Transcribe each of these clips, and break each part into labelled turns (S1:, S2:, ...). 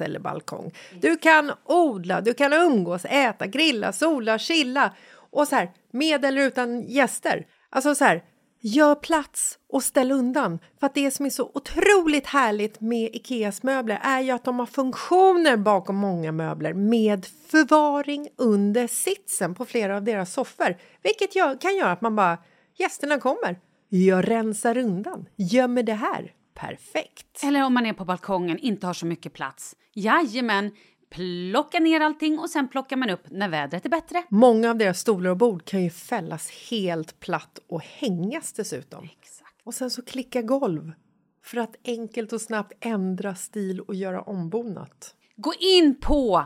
S1: eller balkong. Du kan odla, du kan umgås, äta, grilla, sola, chilla och så här med eller utan gäster. Alltså så här, gör plats och ställ undan. För att det som är så otroligt härligt med Ikeas möbler är ju att de har funktioner bakom många möbler med förvaring under sitsen på flera av deras soffor. Vilket gör, kan göra att man bara, gästerna kommer, jag rensar undan, gömmer det här. Perfekt!
S2: Eller om man är på balkongen, inte har så mycket plats. Jajamän, plocka ner allting och sen plockar man upp när vädret är bättre.
S1: Många av deras stolar och bord kan ju fällas helt platt och hängas dessutom.
S2: Exakt.
S1: Och sen så klicka golv för att enkelt och snabbt ändra stil och göra ombonat.
S2: Gå in på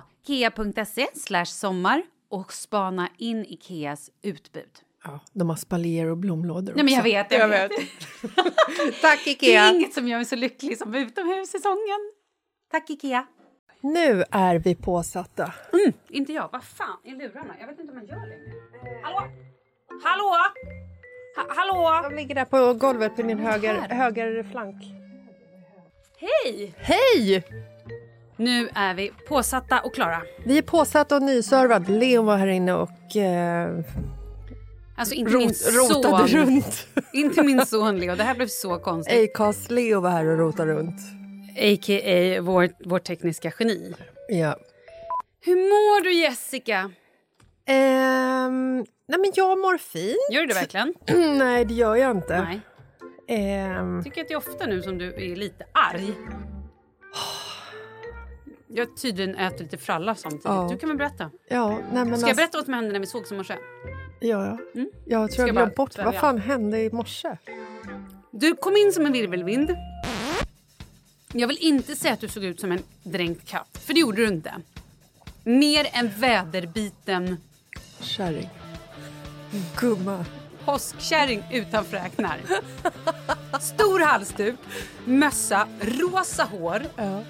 S2: slash sommar och spana in Ikeas utbud.
S1: Ja, de har spaljer och blomlådor
S2: Nej, men jag
S1: också.
S2: vet, jag vet.
S1: Tack
S2: Det
S1: Ikea!
S2: är inget som gör mig så lycklig som utomhussäsongen. Tack Ikea.
S1: Nu är vi påsatta.
S2: Inte jag. Vad fan är lurarna? Jag vet inte om man gör längre. Hallå? Hallå? Ha hallå?
S1: De ligger där på golvet på din höger, höger flank.
S2: Hej!
S1: Hej!
S2: Nu är vi påsatta och klara.
S1: Vi är påsatta och nyservad. Leo var här inne och eh,
S2: Alltså inte min
S1: rot, rotade
S2: son.
S1: runt.
S2: Inte min son Leo. Det här blev så konstigt.
S1: Acast Leo var här och rotade runt.
S2: A.k.a. vår, vår tekniska geni.
S1: Ja.
S2: Hur mår du Jessica?
S1: Ehm, nej men jag mår fint.
S2: Gör du det verkligen?
S1: nej det gör jag inte.
S2: Nej.
S1: Ehm,
S2: tycker att det är ofta nu som du är lite arg. Jag tydligen äter lite fralla samtidigt.
S1: Ja.
S2: Du kan väl berätta?
S1: ja, nej men
S2: Ska jag
S1: alltså-
S2: berätta vad som hände när vi sågs i morse?
S1: Ja, ja.
S2: Mm?
S1: Jag tror
S2: jag
S1: glömt bort.
S2: börja?
S1: Vad fan hände i morse?
S2: Du kom in som en virvelvind. Jag vill inte säga att du såg ut som en dränkt katt, för det gjorde du inte. Mer en väderbiten
S1: Kärring. Gumma.
S2: påskkärring utan fräknar. Stor halsduk, mössa, rosa hår.
S1: Ja.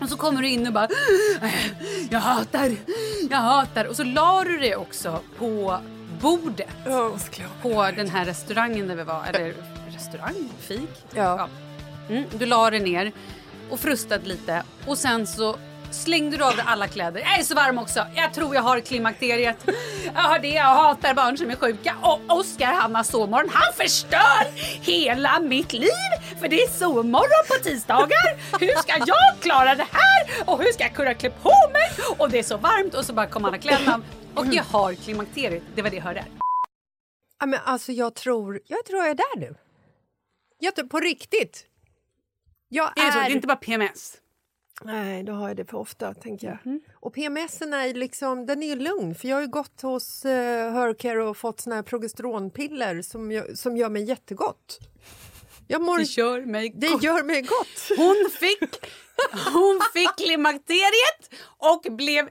S2: Och så kommer du in och bara Jag hatar, jag hatar. Och så la du det också på bordet
S1: Ja, jag-
S2: på den här restaurangen där vi var. Eller restaurang? Fik?
S1: Ja.
S2: Mm, du la det ner och frustade lite och sen så slängde du av dig alla kläder. Jag är så varm också. Jag tror jag har klimakteriet. Jag har det. Jag hatar barn som är sjuka. Och Oskar han har sovmorgon. Han förstör hela mitt liv. För det är sovmorgon på tisdagar. Hur ska jag klara det här? Och hur ska jag kunna klä på mig? Och det är så varmt. Och så bara kom alla kläderna. Och jag har klimakteriet. Det var det jag hörde.
S1: Ja, men alltså, jag tror jag tror jag är där nu. Jag tror, på riktigt. Jag
S2: Är det så? Det
S1: är...
S2: är inte bara PMS?
S1: Nej, då har jag det för ofta. tänker jag.
S2: Mhm.
S1: Och PMS är liksom, den är ju lugn. För Jag har gått hos uh, Hercare och fått såna här progesteronpiller som, som gör mig jättegott. Jag mår,
S2: Det gör mig
S1: det
S2: gott.
S1: gör mig gott.
S2: Hon fick, hon fick klimakteriet och blev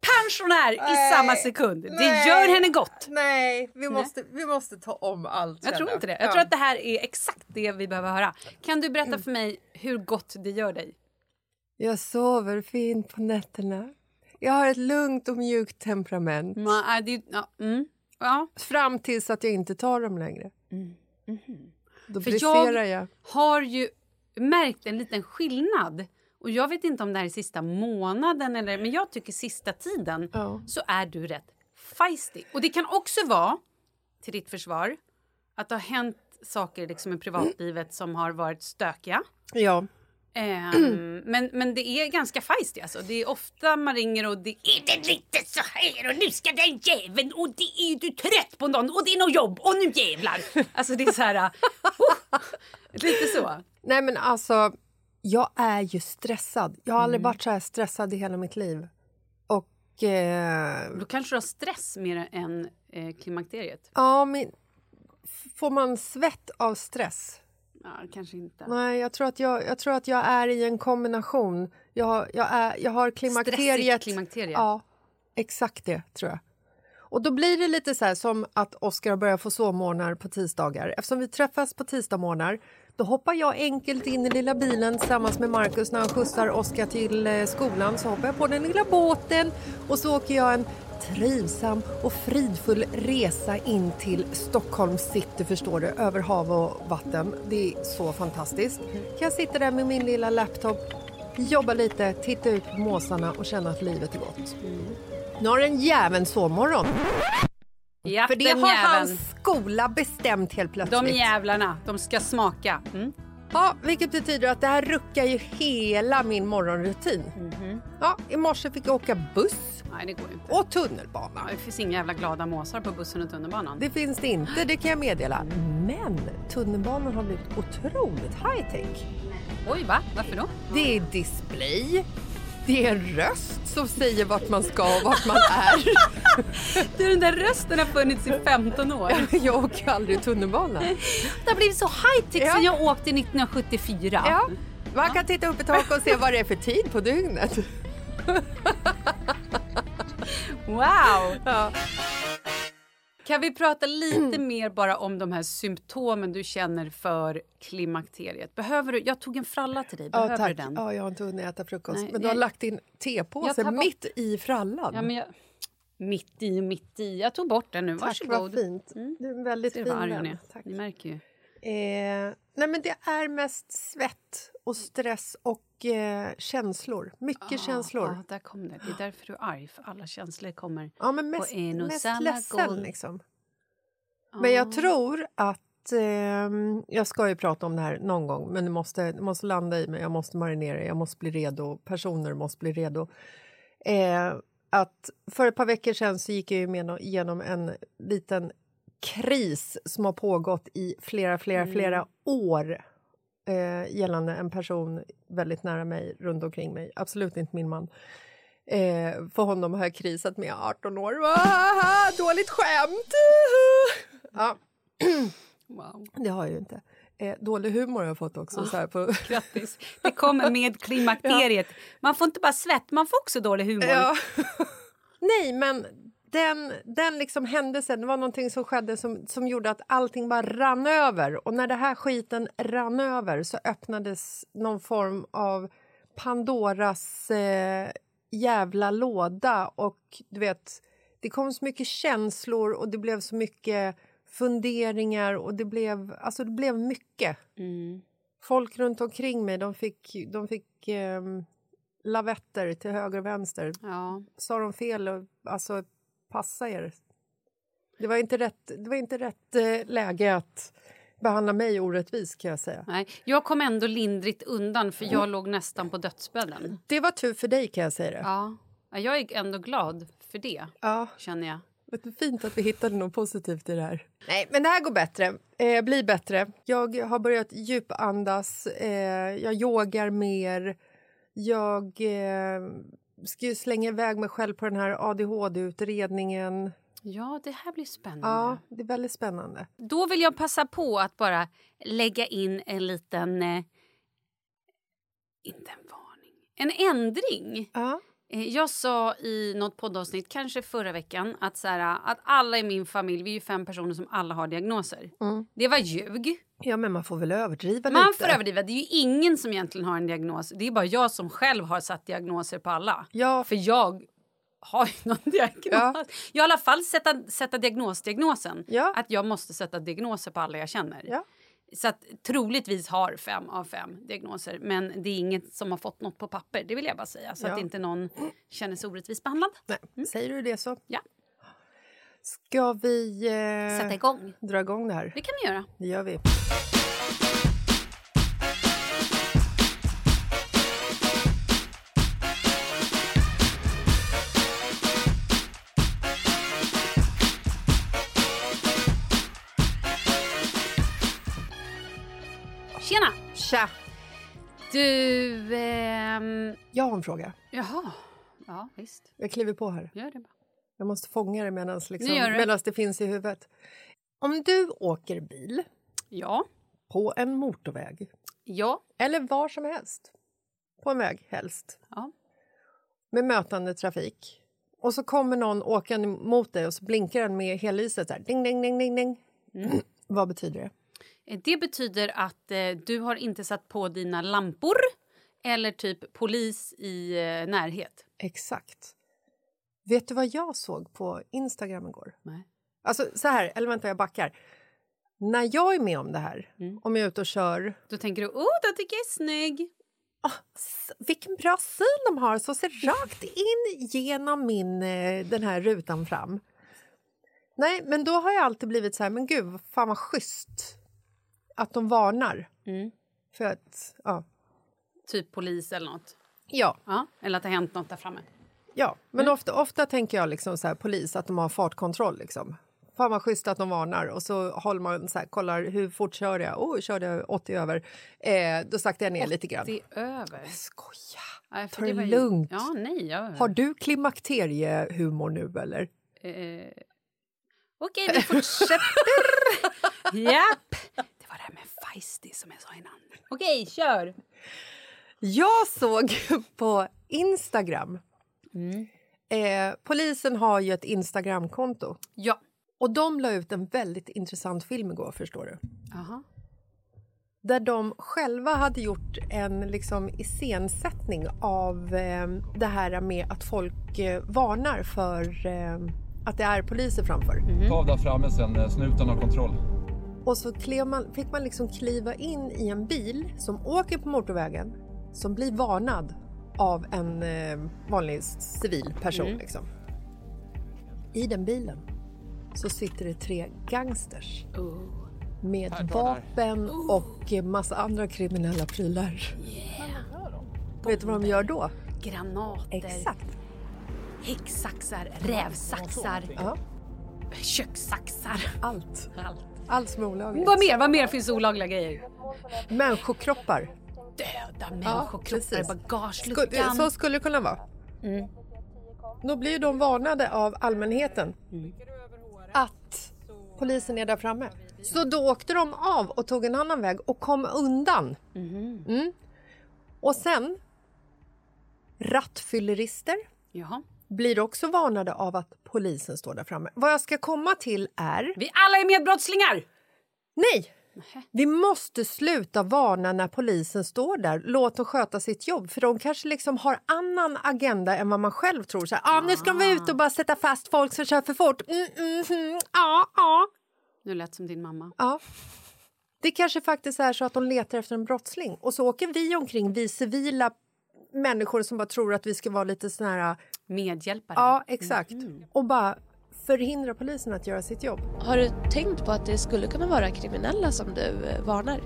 S2: pensionär i
S1: Nej,
S2: samma sekund. Det
S1: nej.
S2: gör henne gott.
S1: Nej, vi måste, vi måste ta om allt.
S2: Jag tror inte det. Jag tror att det här är exakt det vi behöver höra. Kan du berätta för mig hur gott det gör dig?
S1: Jag sover fint på nätterna. Jag har ett lugnt och mjukt temperament.
S2: Ma, äh, det, ja, mm, ja.
S1: Fram tills att jag inte tar dem längre. Då
S2: Mm. För
S1: briserar
S2: jag
S1: jag.
S2: har ju märkt en liten skillnad. Och Jag vet inte om det här är sista månaden, eller, men jag tycker sista tiden
S1: Ja.
S2: så är du rätt feisty. Och Det kan också vara, till ditt försvar, att det har hänt saker liksom i privatlivet som har varit stökiga.
S1: Ja.
S2: Ehm, men, men det är ganska feisty. Alltså. Det är ofta man ringer och det är det lite så här och nu ska den jäveln och det är du trött på någon och det är något jobb och nu jävlar. Alltså det är så här... Uh, lite så.
S1: Nej men alltså, jag är ju stressad. Jag har
S2: Mm.
S1: aldrig varit så här stressad i hela mitt liv. Och eh,
S2: Då kanske du har stress mer än eh, klimakteriet.
S1: ja, men får man svett av stress?
S2: Ja, kanske inte.
S1: Nej, jag tror att jag, jag, tror att jag är i en kombination. Jag, jag, är, jag har klimakteriet.
S2: Stressigt klimakterie.
S1: Ja, exakt det tror jag. Och då blir det lite så som att Oskar börjar få sovmorgnar på tisdagar. Eftersom vi träffas på tisdagsmorgnar då hoppar jag enkelt in i lilla bilen tillsammans med Markus när han skjutsar Oskar till eh, skolan. Så hoppar jag på den lilla båten och så åker jag en trivsam och fridfull resa in till Stockholms city, förstår du, över hav och vatten. Det är så fantastiskt. Kan jag sitta där med min lilla laptop, jobba lite, titta ut på måsarna och känna att livet är gott. Nu har en jäveln sovmorgon.
S2: Ja,
S1: För det har
S2: jäveln.
S1: hans skola bestämt helt plötsligt.
S2: De jävlarna, de ska smaka. Mm.
S1: Ja, vilket betyder att det här ruckar ju hela min morgonrutin. Ja, I morse fick jag åka buss
S2: Nej, det går inte.
S1: och tunnelbana.
S2: Ja, det finns inga jävla glada måsar på bussen och tunnelbanan.
S1: Det finns det inte, det kan jag meddela. Men tunnelbanan har blivit otroligt high-tech.
S2: Oj, va? Varför då?
S1: Det är display, det är en röst som säger vart man ska och vart man är.
S2: Du, den där rösten har funnits i 15 år.
S1: jag åker aldrig tunnelbana.
S2: Det har blivit så high-tech
S1: Ja.
S2: sen jag åkte 1974.
S1: Ja, man kan titta upp i tak och se vad det är för tid på dygnet.
S2: Wow!
S1: Ja.
S2: Kan vi prata lite mer bara om de här symptomen du känner för klimakteriet? Behöver du, jag tog en fralla till dig.
S1: Ja,
S2: Behöver
S1: tack.
S2: du den?
S1: Ja, jag har inte hunnit äta frukost.
S2: Nej,
S1: men du har lagt din tepåse
S2: bort-
S1: mitt i frallan.
S2: Ja, men jag, mitt i, mitt i. Jag tog bort den nu.
S1: Tack,
S2: Varsågod.
S1: vad fint. Du är en väldigt
S2: Ser
S1: fin vän. Tack.
S2: Ni märker ju.
S1: Eh, nej, men det är mest svett och stress och eh, känslor. Mycket känslor.
S2: Ja, där kom det. Det är därför du är arg. För alla känslor kommer
S1: Ja, men mest,
S2: på en och
S1: mest
S2: samma
S1: ledsen
S2: gång.
S1: liksom. Men jag tror att... ehm, jag ska ju prata om det här någon gång, men det måste, det måste landa i mig. Jag måste marinera, jag måste bli redo. Personer måste bli redo. Eh, att för ett par veckor sedan så gick jag ju med igenom en liten kris som har pågått i flera, flera, flera år eh, gällande en person väldigt nära mig, runt omkring mig. Absolut inte min man. Eh, för honom har jag krisat med i 18 år. Ah, dåligt skämt! ja,
S2: Wow.
S1: det har jag ju inte. Eh, dålig humor har jag fått också. Så här på,
S2: Grattis. Det kommer med klimakteriet. Man får inte bara svett, man får också dålig humor.
S1: Ja. Nej, men den, den liksom händelsen det var någonting som skedde som, som gjorde att allting bara rann över. Och när det här skiten rann över så öppnades någon form av Pandoras eh, jävla låda. Och du vet, det kom så mycket känslor och det blev så mycket funderingar och det blev, alltså det blev mycket.
S2: Mm.
S1: Folk runt omkring mig de fick, de fick ehm, lavetter till höger och vänster.
S2: Ja.
S1: Sa de fel? Och, alltså, passa er. Det var inte rätt, det var inte rätt eh, läge att behandla mig orättvist kan jag säga.
S2: Nej, jag kom ändå lindrigt undan för jag låg nästan på dödsbädden.
S1: Det var tur för dig kan jag säga det.
S2: Ja. Ja, Jag är ändå glad för det,
S1: Ja.
S2: känner jag.
S1: Det är fint att vi hittade något positivt i det här. Nej, men det här går bättre. Eh, blir bättre. Jag har börjat djupandas. Eh, jag yogar mer. Jag eh, ska ju slänga iväg mig själv på den här adhd-utredningen.
S2: Ja, det här blir spännande.
S1: Ja, det är väldigt spännande.
S2: Då vill jag passa på att bara lägga in en liten... Eh, inte en varning. En ändring.
S1: Ja.
S2: Eh, Jag sa i något poddavsnitt, kanske förra veckan, att, så här, att alla i min familj, vi är ju fem personer som alla har diagnoser. Det var ljug.
S1: Ja, men man får väl överdriva
S2: Man
S1: lite.
S2: får överdriva. Det är ju ingen som egentligen har en diagnos. Det är bara jag som själv har satt diagnoser på alla.
S1: Ja.
S2: För jag har ju någon diagnos.
S1: Ja.
S2: Jag har i alla fall sätta, sätta diagnosdiagnosen.
S1: Ja.
S2: Att jag måste sätta diagnoser på alla jag känner.
S1: Ja.
S2: Så att troligtvis har fem av fem diagnoser. Men det är inget som har fått något på papper. Det vill jag bara säga. Så
S1: Ja.
S2: att inte någon känner sig orättvist behandlad.
S1: Nej, Säger du det så.
S2: Ja.
S1: Ska vi eh,
S2: Sätta igång.
S1: dra igång det här?
S2: Det kan vi göra.
S1: Det gör vi.
S2: Tjena!
S1: Tja!
S2: Du... Ehm,
S1: Jag har en fråga.
S2: jaha. Ja, visst.
S1: Jag kliver på här.
S2: Gör det bara.
S1: Jag måste fånga det medan liksom, medans det finns i huvudet. Om du åker bil
S2: Ja.
S1: på en motorväg,
S2: Ja.
S1: eller var som helst, på en väg helst,
S2: Ja.
S1: med mötande trafik och så kommer någon åkande mot dig och så blinkar den med hellyset så här, ding, ding, ding, ding, ding.
S2: Mm.
S1: Vad betyder det?
S2: Eh, Det betyder att eh, du har inte satt på dina lampor eller typ polis i eh, närhet.
S1: Exakt. Vet du vad jag såg på Instagram igår?
S2: Nej.
S1: Alltså så här, eller vänta jag backar. När jag är med om det här,
S2: Mm.
S1: om jag är ute och kör
S2: Då tänker du, oh, den tycker jag är snygg.
S1: S- vilken bra syn de har, så ser rakt in genom min, eh, den här rutan fram. Nej, men då har jag alltid blivit så här, men gud, fan vad schysst att de varnar.
S2: Mm.
S1: För att, ja.
S2: Typ polis eller något.
S1: Ja,
S2: Ja. Eller att det har hänt något där framme.
S1: Ja. men ofta, ofta tänker jag liksom så här, polis, att de har fartkontroll. Liksom. Fan vad schysst att de varnar. Och så håller man så här, kollar hur fort kör jag? Oh, körde jag 80 över? Eh, då saktar jag ner lite grann.
S2: Det är över.
S1: Skoja!
S2: Nej, för
S1: Ta
S2: det
S1: det
S2: ju-
S1: lugnt.
S2: Ja, nej. Jag...
S1: Har du klimakteriehumor nu eller?
S2: Eh, Okej, vi fortsätter. Japp. Det var det här med feisty som jag sa innan. Okej, kör.
S1: Jag såg på Instagram...
S2: Mm.
S1: Eh, polisen har ju ett Instagramkonto.
S2: Ja.
S1: Och De la ut en väldigt intressant film igår, förstår du.
S2: Aha.
S1: Där de själva hade gjort en liksom, iscensättning av eh, det här med att folk eh, varnar för eh, att det är poliser framför.
S2: Mm.
S3: Ta av där framme sen, eh, snuten har kontroll.
S1: Och så klev man, fick man liksom kliva in i en bil som åker på motorvägen som blir varnad av en eh, vanlig civil person.
S2: Mm.
S1: Liksom. I den bilen så sitter det tre gangsters
S2: Oh.
S1: med vapen och eh, massa andra kriminella prylar. Vet du vad de gör då?
S2: Granater,
S1: Exakt.
S2: häcksaxar, rävsaxar,
S1: Ja,
S2: kökssaxar.
S1: allt.
S2: Allt.
S1: Allt som är olagligt.
S2: Vad mer? Vad mer finns olagliga grejer?
S1: Människokroppar.
S2: Döda människokroppar i
S1: precis.
S2: bagageluckan.
S1: Så skulle det kunna vara. Då blir de varnade av allmänheten att polisen är där framme. Så då åkte de av och tog en annan väg och kom undan. Mm. Och sen, rattfyllerister
S2: Jaha.
S1: blir också varnade av att polisen står där framme. Vad jag ska komma till är...
S2: Vi alla är medbrottslingar!
S1: Nej! Vi måste sluta varna när polisen står där. Låt dem sköta sitt jobb. För de kanske liksom har annan agenda än vad man själv tror. Så här, ah, nu ska de vara ute och bara sätta fast folk som kör för fort. Mm, mm, mm, ja, ja,
S2: Nu lät som din mamma.
S1: ja. Det kanske faktiskt är så att de letar efter en brottsling och så åker vi omkring, vi civila människor som bara tror att vi ska vara lite såna här...
S2: Medhjälpare.
S1: Ja, exakt. Och bara förhindra polisen att göra sitt jobb.
S4: Har du tänkt på att det skulle kunna vara kriminella som du eh, varnar?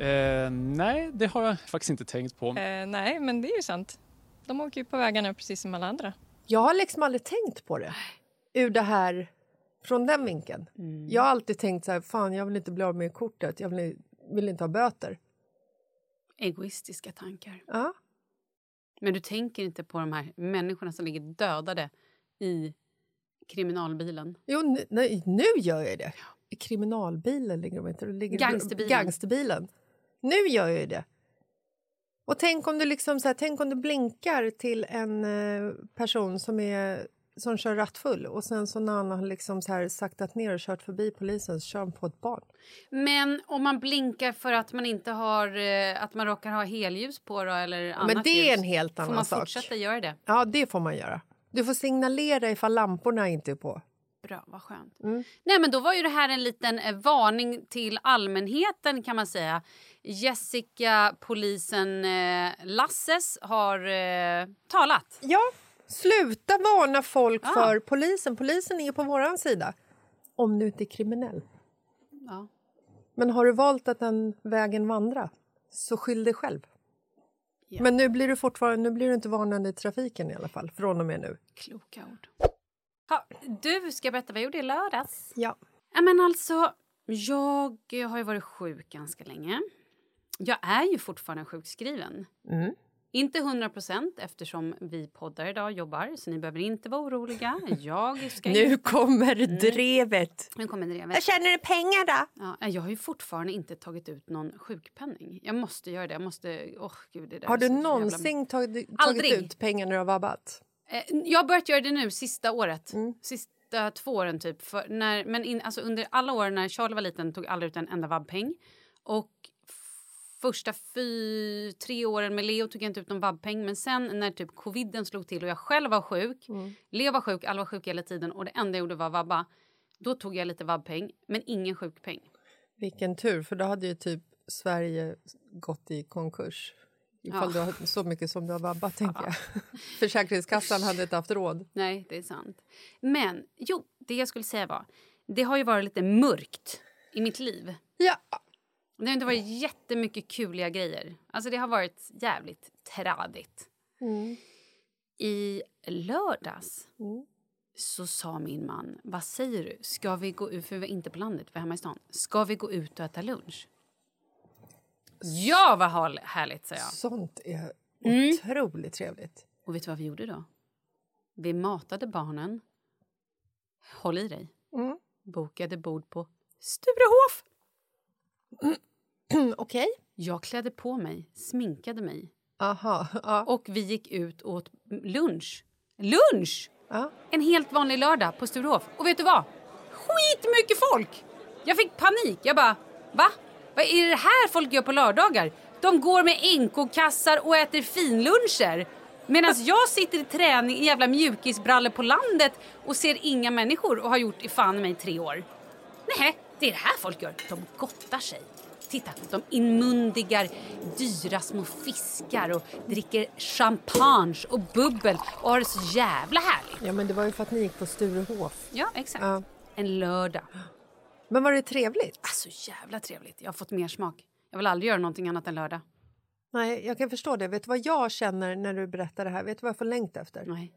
S5: Eh, nej, det har jag faktiskt inte tänkt på.
S6: Eh, nej, men det är ju sant. De åker ju på vägarna precis som alla andra.
S1: Jag har liksom aldrig tänkt på det ur det här, från den vinkeln. Jag har alltid tänkt så här, fan jag vill inte bli av med kortet, jag vill, vill inte ha böter.
S2: Egoistiska tankar.
S1: Ja.
S2: Men du tänker inte på de här människorna som ligger dödade i kriminalbilen?
S1: Jo, nu, nej, nu gör jag det. Kriminalbilen ligger de inte. Ligger
S2: Gangsterbilen.
S1: Gangsterbilen. Nu gör jag det. Och tänk om du liksom så här, tänk om du blinkar till en eh, person som är som kör rattfull och sen så när han har liksom så här saktat ner och kört förbi polisen så kör han på ett barn.
S2: Men om man blinkar för att man inte har, eh, att man råkar ha helljus på då, eller annat
S1: Men det är en helt
S2: får
S1: annan
S2: man
S1: sak.
S2: fortsätta göra det?
S1: Ja, det får man göra. Du får signalera ifall lamporna inte är på.
S2: Bra, vad skönt.
S1: Mm.
S2: Nej, men då var ju det här en liten eh, varning till allmänheten kan man säga. Jessica, polisen eh, Lasses har eh, talat.
S1: Ja, sluta varna folk
S2: Ja.
S1: för polisen. Polisen är på våran sida. Om du inte är kriminell.
S2: Ja.
S1: Men har du valt att den vägen vandra, så skyll dig själv.
S2: Ja.
S1: Men nu blir du fortfarande nu blir du inte varnad i trafiken i alla fall, från och med nu.
S2: Kloka ord. Ha, du, ska berätta vad jag gjorde i lördags?
S1: Ja.
S2: Ja, men alltså, jag har ju varit sjuk ganska länge. Jag är ju fortfarande sjukskriven.
S1: Mm.
S2: Inte 100 procent eftersom vi poddar idag och jobbar, så ni behöver inte vara oroliga. Jag ska
S1: Nu kommer drevet!
S2: Nu kommer drevet.
S1: tjänar du pengar då?
S2: Ja, jag har ju fortfarande inte tagit ut någon sjukpenning. Jag måste göra det. Jag måste... Åh, gud, det där
S1: Har du
S2: så jävla-
S1: någonsin tagit, tagit
S2: Aldrig.
S1: ut pengar när du har vabbat?
S2: Eh, Jag har börjat göra det nu, sista året.
S1: Mm.
S2: Sista två åren, typ. För när, men in, alltså under alla år när Charlie var liten tog jag aldrig ut en enda vabbpeng. Och första fy, tre åren med Leo tog jag inte ut någon vabbpeng. Men sen när typ coviden slog till och jag själv var sjuk, Leo var sjuk, alla var sjuka hela tiden och det enda jag gjorde var vabba. Då tog jag lite vabbpeng, men ingen sjukpeng.
S1: Vilken tur, för då hade ju typ Sverige gått i konkurs. Ifall
S2: Ja.
S1: du har så mycket som du har vabbat, tänker jag. Försäkringskassan hade inte haft råd.
S2: Nej, det är sant. Men jo, det jag skulle säga var, det har ju varit lite mörkt i mitt liv.
S1: Ja,
S2: Det har inte varit jättemycket kuliga grejer. Alltså det har varit jävligt tradigt. I lördags så sa min man, vad säger du, ska vi gå ut, för vi var inte på landet, vi var hemma i stan, ska vi gå ut och äta lunch? Ja, vad härligt, sa jag.
S1: sånt är
S2: Mm.
S1: otroligt trevligt.
S2: Och vet du vad vi gjorde då? Vi matade barnen, håll i dig,
S1: Mm.
S2: bokade bord på Sturehof.
S1: Okej.
S2: Jag klädde på mig, sminkade mig
S1: Aha. Ja.
S2: och vi gick ut och åt lunch. Lunch!
S1: Ja.
S2: En helt vanlig lördag på Sturehof. Och vet du vad? Skitmycket folk! Jag fick panik. Jag bara, va? Vad är det här folk gör på lördagar? De går med NK-kassar och äter finluncher. Medan jag sitter i träning i jävla mjukisbrallor på landet och ser inga människor och har gjort i fan i mig tre år. Nej, det är det här folk gör. De gottar sig. Titta, de inmundigar dyra små fiskar och dricker champagne och bubbel och har det så jävla härligt.
S1: ja, men det var ju för att ni gick på Sturehof.
S2: Ja, exakt.
S1: Ja.
S2: En lördag.
S1: Men var det trevligt?
S2: Alltså jävla trevligt. Jag har fått mer smak. Jag vill aldrig göra någonting annat än lördag.
S1: Nej, jag kan förstå det. Vet du vad jag känner när du berättar det här? Vet du vad jag får längta efter?
S2: Nej.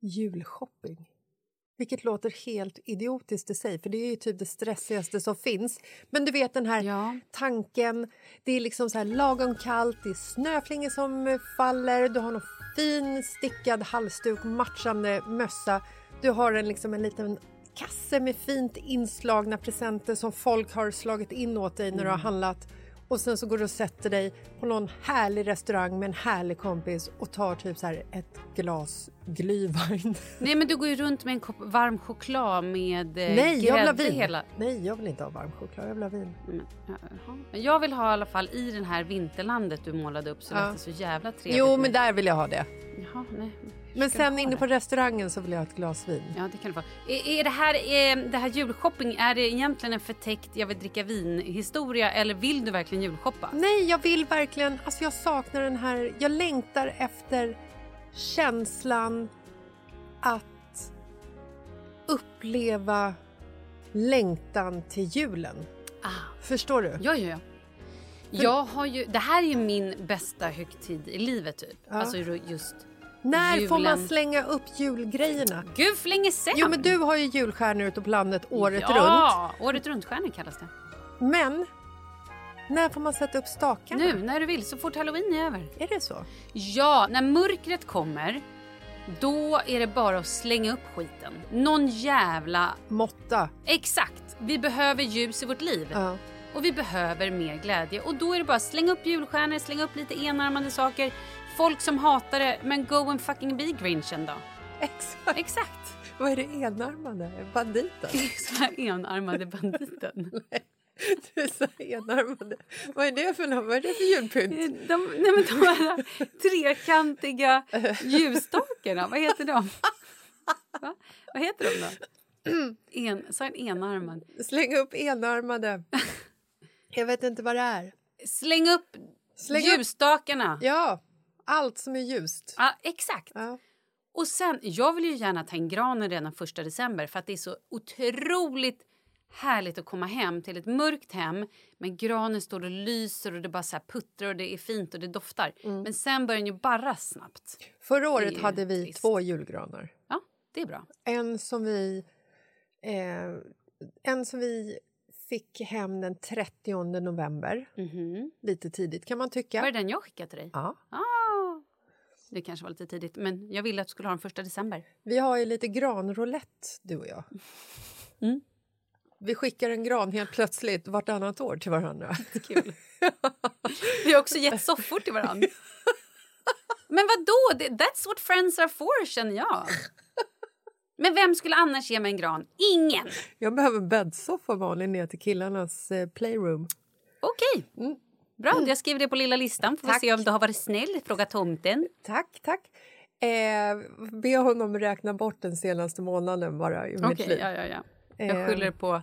S1: Julshopping. Vilket låter helt idiotiskt i sig, för det är ju typ det stressigaste som finns. Men du vet den här
S2: Ja.
S1: tanken, det är liksom så här lagom kallt, det är snöflingor som faller, du har någon fin stickad halsduk, matchande mössa. Du har en, liksom en liten kasse med fint inslagna presenter som folk har slagit in åt dig när du har handlat. Och sen så går du och sätter dig på någon härlig restaurang med en härlig kompis och tar typ så här ett glas glühwein.
S2: Nej, men du går ju runt med en kopp varm choklad med eh,
S1: Nej, jag vill ha
S2: grädde
S1: vin.
S2: hela...
S1: Nej, jag vill inte ha varm choklad. Jag vill ha vin.
S2: Men, ja, jaha. Men jag vill ha i alla fall i den här vinterlandet du målade upp så
S1: Ja.
S2: lät det så jävla trevligt.
S1: Jo, men där vill jag ha det.
S2: Jaha, nej.
S1: Men sen inne
S2: det?
S1: på restaurangen så vill jag ha ett glas vin.
S2: Ja, det kan du få. Är, är det här, är det här julshopping, är det egentligen en förtäckt jag vill dricka vin-historia eller vill du verkligen julshoppa?
S1: Nej, jag vill verkligen... Alltså jag saknar den här... Jag längtar efter känslan att uppleva längtan till julen.
S2: Ah.
S1: Förstår du?
S2: Ja, ja, ja. Jag har ju, det här är min bästa högtid i livet typ.
S1: Ja.
S2: Alltså just
S1: När får man
S2: julen.
S1: slänga upp julgrejerna?
S2: Gud för länge!
S1: Jo, men du har ju julstjärnor ute på landet året runt.
S2: Ja, året runt-stjärnor kallas det.
S1: Men när får man sätta upp stakarna?
S2: Nu, när du vill, så fort halloween är över.
S1: Är det så?
S2: Ja, när mörkret kommer, då är det bara att slänga upp skiten. Någon jävla...
S1: Måtta.
S2: Exakt! Vi behöver ljus i vårt liv.
S1: Ja.
S2: Och vi behöver mer glädje. Och då är det bara att slänga upp julstjärnor, slänga upp lite enarmade saker. Folk som hatar det, men go and fucking be grinchen då.
S1: Exakt.
S2: Exakt!
S1: Vad är det enarmade? Banditen?
S2: Enarmade banditen.
S1: Du sa enarmade. Vad är det för? Vad är det för julpynt?
S2: De, nej men de här trekantiga ljusstakarna, vad heter de? Va? Vad heter de då? En, så en enarmad.
S1: Släng upp enarmade. Jag vet inte vad det är.
S2: Släng upp
S1: Släng upp-
S2: ljusstakarna.
S1: Ja, allt som är ljust.
S2: Ja, exakt.
S1: Ja.
S2: Och sen, jag vill ju gärna ta in granen redan första december för att det är så otroligt härligt att komma hem till ett mörkt hem men granen står och lyser och det bara så puttrar och det är fint och det doftar.
S1: Mm.
S2: Men sen börjar den ju barras snabbt.
S1: Förra året hade vi
S2: trist.
S1: två julgranar.
S2: Ja, det är bra.
S1: En som vi... Eh, en som vi fick hem den 30 november.
S2: Mhm.
S1: Lite tidigt kan man tycka.
S2: Var det den jag skickade till dig?
S1: Ja.
S2: Ah, det kanske var lite tidigt, men jag ville att du skulle ha den första december.
S1: Vi har ju lite granroulette, du och jag.
S2: Mm.
S1: Vi skickar en gran helt plötsligt vartannat år till varandra.
S2: Kul. Vi har också gett soffor till varandra. Men vad då? That's what friends are for, känner jag. Men vem skulle annars ge mig en gran? Ingen!
S1: Jag behöver bäddsoffa Malin ner till killarnas eh, playroom.
S2: Okej. Bra, jag skriver det på lilla listan. Får
S1: Tack.
S2: se om du har varit snäll. Fråga tomten.
S1: Tack, tack. Eh, be honom räkna bort den senaste månaden bara i mitt
S2: Okej,
S1: liv.
S2: ja, ja, ja. Jag
S1: Eh,
S2: skyller på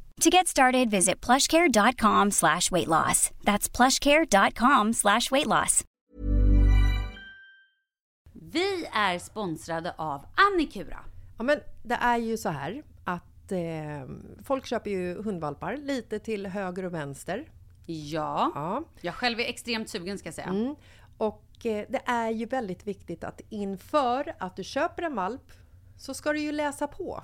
S7: To get started, visit plushcare.com slash weight loss. That's plushcare.com slash weight loss.
S2: Vi är sponsrade av Annikura.
S1: Ja, men det är ju så här att eh, folk köper ju hundvalpar lite till höger och vänster.
S2: Ja.
S1: Ja.
S2: Jag själv är extremt sugen ska jag säga.
S1: Mm. Och eh, det är ju väldigt viktigt att inför att du köper en valp så ska du ju läsa på.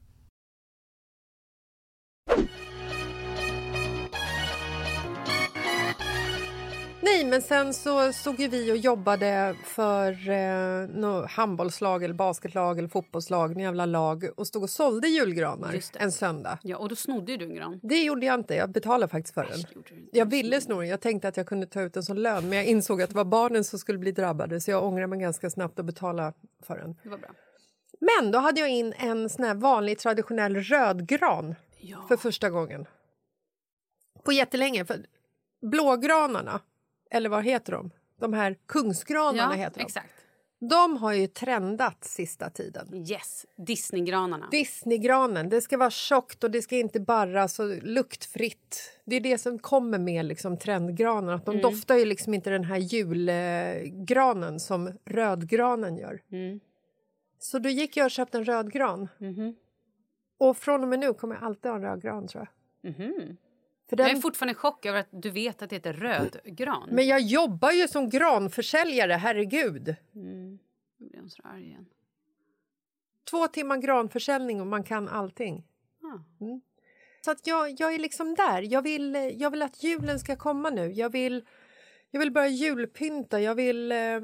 S1: Nej, men sen så stod ju vi och jobbade för eh, något handbollslag eller basketlag eller fotbollslag, en jävla lag och stod och sålde julgranar en söndag.
S2: Ja, och då snodde du en gran.
S1: Det gjorde jag inte, jag betalade faktiskt för den. Jag ville sno den, jag tänkte att jag kunde ta ut den som lön men jag insåg att det var barnen som skulle bli drabbade så jag ångrade mig ganska snabbt och betala för den.
S2: Det var bra.
S1: Men då hade jag in en sån här vanlig traditionell rödgran
S2: Ja.
S1: för första gången. På jättelänge. För blågranarna, eller vad heter de? De här kungsgranarna
S2: Ja,
S1: heter de.
S2: exakt.
S1: De har ju trendat sista tiden.
S2: Yes, Disneygranarna.
S1: Disneygranen, det ska vara tjockt och det ska inte barras och luktfritt. Det är det som kommer med liksom trendgranen. Att de
S2: Mm.
S1: doftar ju liksom inte den här julgranen som rödgranen gör.
S2: Mm.
S1: Så då gick jag och köpte en rödgran.
S2: Mhm.
S1: Och från och med nu kommer jag alltid ha en rödgran tror jag. Den,
S2: Jag är fortfarande i chock över att du vet att det heter rödgran.
S1: Men jag jobbar ju som granförsäljare, herregud.
S2: Mm. Nu blir hon så arg igen.
S1: Två timmar granförsäljning och man kan allting.
S2: Ah.
S1: Mm. Så att jag, jag är liksom där. Jag vill, jag vill att julen ska komma nu. Jag vill, jag vill börja julpynta. Jag vill eh,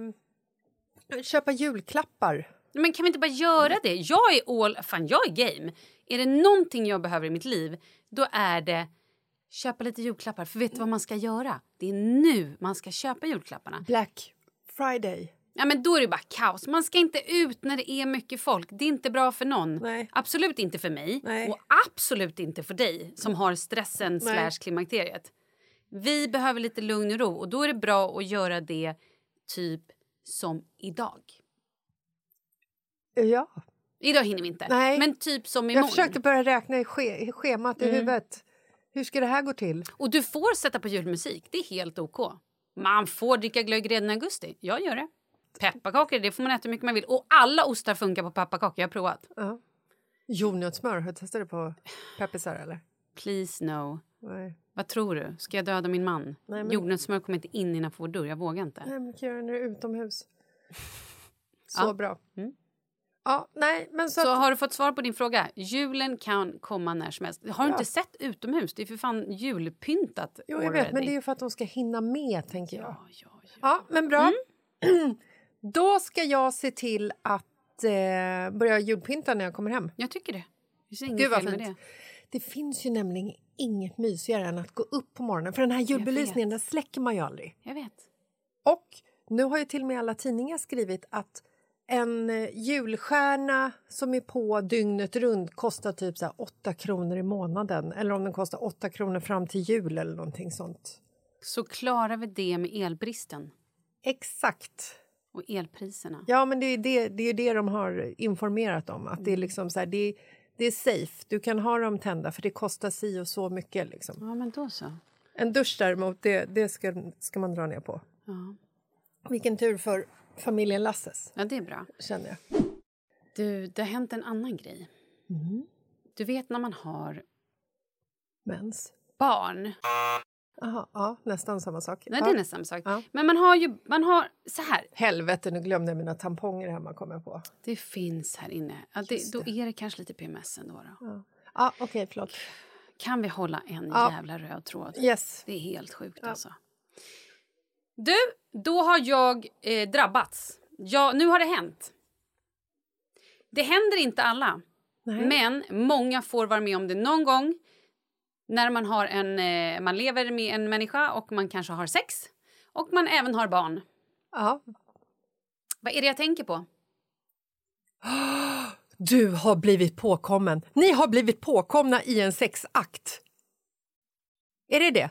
S1: köpa julklappar.
S2: Men kan vi inte bara göra det? Jag är all... Fan, jag är game. Är det någonting jag behöver i mitt liv, då är det köpa lite julklappar. För vet du vad man ska göra? Det är nu man ska köpa julklapparna.
S1: Black Friday.
S2: Ja, men då är det bara kaos. Man ska inte ut när det är mycket folk. Det är inte bra för någon.
S1: Nej.
S2: Absolut inte för mig.
S1: Nej.
S2: Och absolut inte för dig som har stressen slash klimakteriet. Vi behöver lite lugn och ro och då är det bra att göra det typ som idag.
S1: Ja.
S2: Idag hinner vi inte.
S1: Nej.
S2: Men typ som imorgon.
S1: Jag försökte börja räkna i, ske, schemat i
S2: Mm.
S1: huvudet. Hur ska det här gå till?
S2: Och du får sätta på julmusik. Det är helt OK. Man får dricka glögg redan i augusti. Jag gör det. Pepparkakor, det får man äta hur mycket man vill. Och alla ostar funkar på pepparkakor. Jag har provat.
S1: Ja. Jordnötssmör, har du testat det på peppisar eller?
S2: Please no.
S1: Nej.
S2: Vad tror du? Ska jag döda min man?
S1: Nej, men-
S2: Jordnötssmör kommer inte in innanför vår dörr. Jag vågar inte.
S1: Nej, men kan göra när det är utomhus. Så
S2: Ja.
S1: bra.
S2: Mm.
S1: Ja, nej, men så,
S2: Så
S1: att,
S2: har du fått svar på din fråga? Julen kan komma när som helst. Har du
S1: Ja.
S2: inte sett utomhus? Det är för fan julpyntat
S1: Jo, jag vet, men
S2: already.
S1: det är ju för att de ska hinna med, tänker jag.
S2: Ja, ja, ja.
S1: Ja, men bra.
S2: Mm.
S1: Då ska jag se till att eh, börja julpynta när jag kommer hem.
S2: Jag tycker det. Det
S1: Gud, vad
S2: med det.
S1: fint. Det finns ju nämligen inget mysigare än att gå upp på morgonen. För den här julbelysningen den släcker man ju aldrig.
S2: Jag vet.
S1: Och nu har ju till och med alla tidningar skrivit att en eh, julstjärna som är på dygnet runt kostar typ så här 8 kronor i månaden. Eller om den kostar 8 kronor fram till jul eller någonting sånt.
S2: Så klarar vi det med elbristen
S1: Exakt.
S2: och elpriserna.
S1: Ja, men det är det, det, är det de har informerat om. Att det är liksom så här, det, det är safe. Du kan ha dem tända för det kostar si och så mycket. Liksom.
S2: Ja, men då så.
S1: En dusch däremot, det, det ska, ska man dra ner på.
S2: Ja.
S1: Vilken tur för familjen Lasses,
S2: ja, det är bra.
S1: känner jag.
S2: Du, det har hänt en annan grej. Du vet när man har
S1: Mens.
S2: barn.
S1: Aha, ja, nästan samma sak.
S2: Nej,
S1: ja.
S2: det är nästan sak.
S1: Ja.
S2: Men man har ju, man har så här.
S1: Helvete, nu glömde jag mina tamponger hemma. Kom jag på.
S2: Det finns här inne. Ja, det, då är det kanske lite PMS ändå. Då.
S1: Ja, ah, okej, förlåt.
S2: Kan vi hålla en
S1: Ja.
S2: jävla röd tråd?
S1: Yes.
S2: Det är helt sjukt alltså. Du, då har jag eh, drabbats. Ja, nu har det hänt. Det händer inte alla.
S1: Nej.
S2: Men många får vara med om det någon gång när man, har en, eh, man lever med en människa och man kanske har sex och man även har barn.
S1: Ja.
S2: Vad är det jag tänker på?
S1: Du har blivit påkommen. Ni har blivit påkomna i en sexakt. Är det det?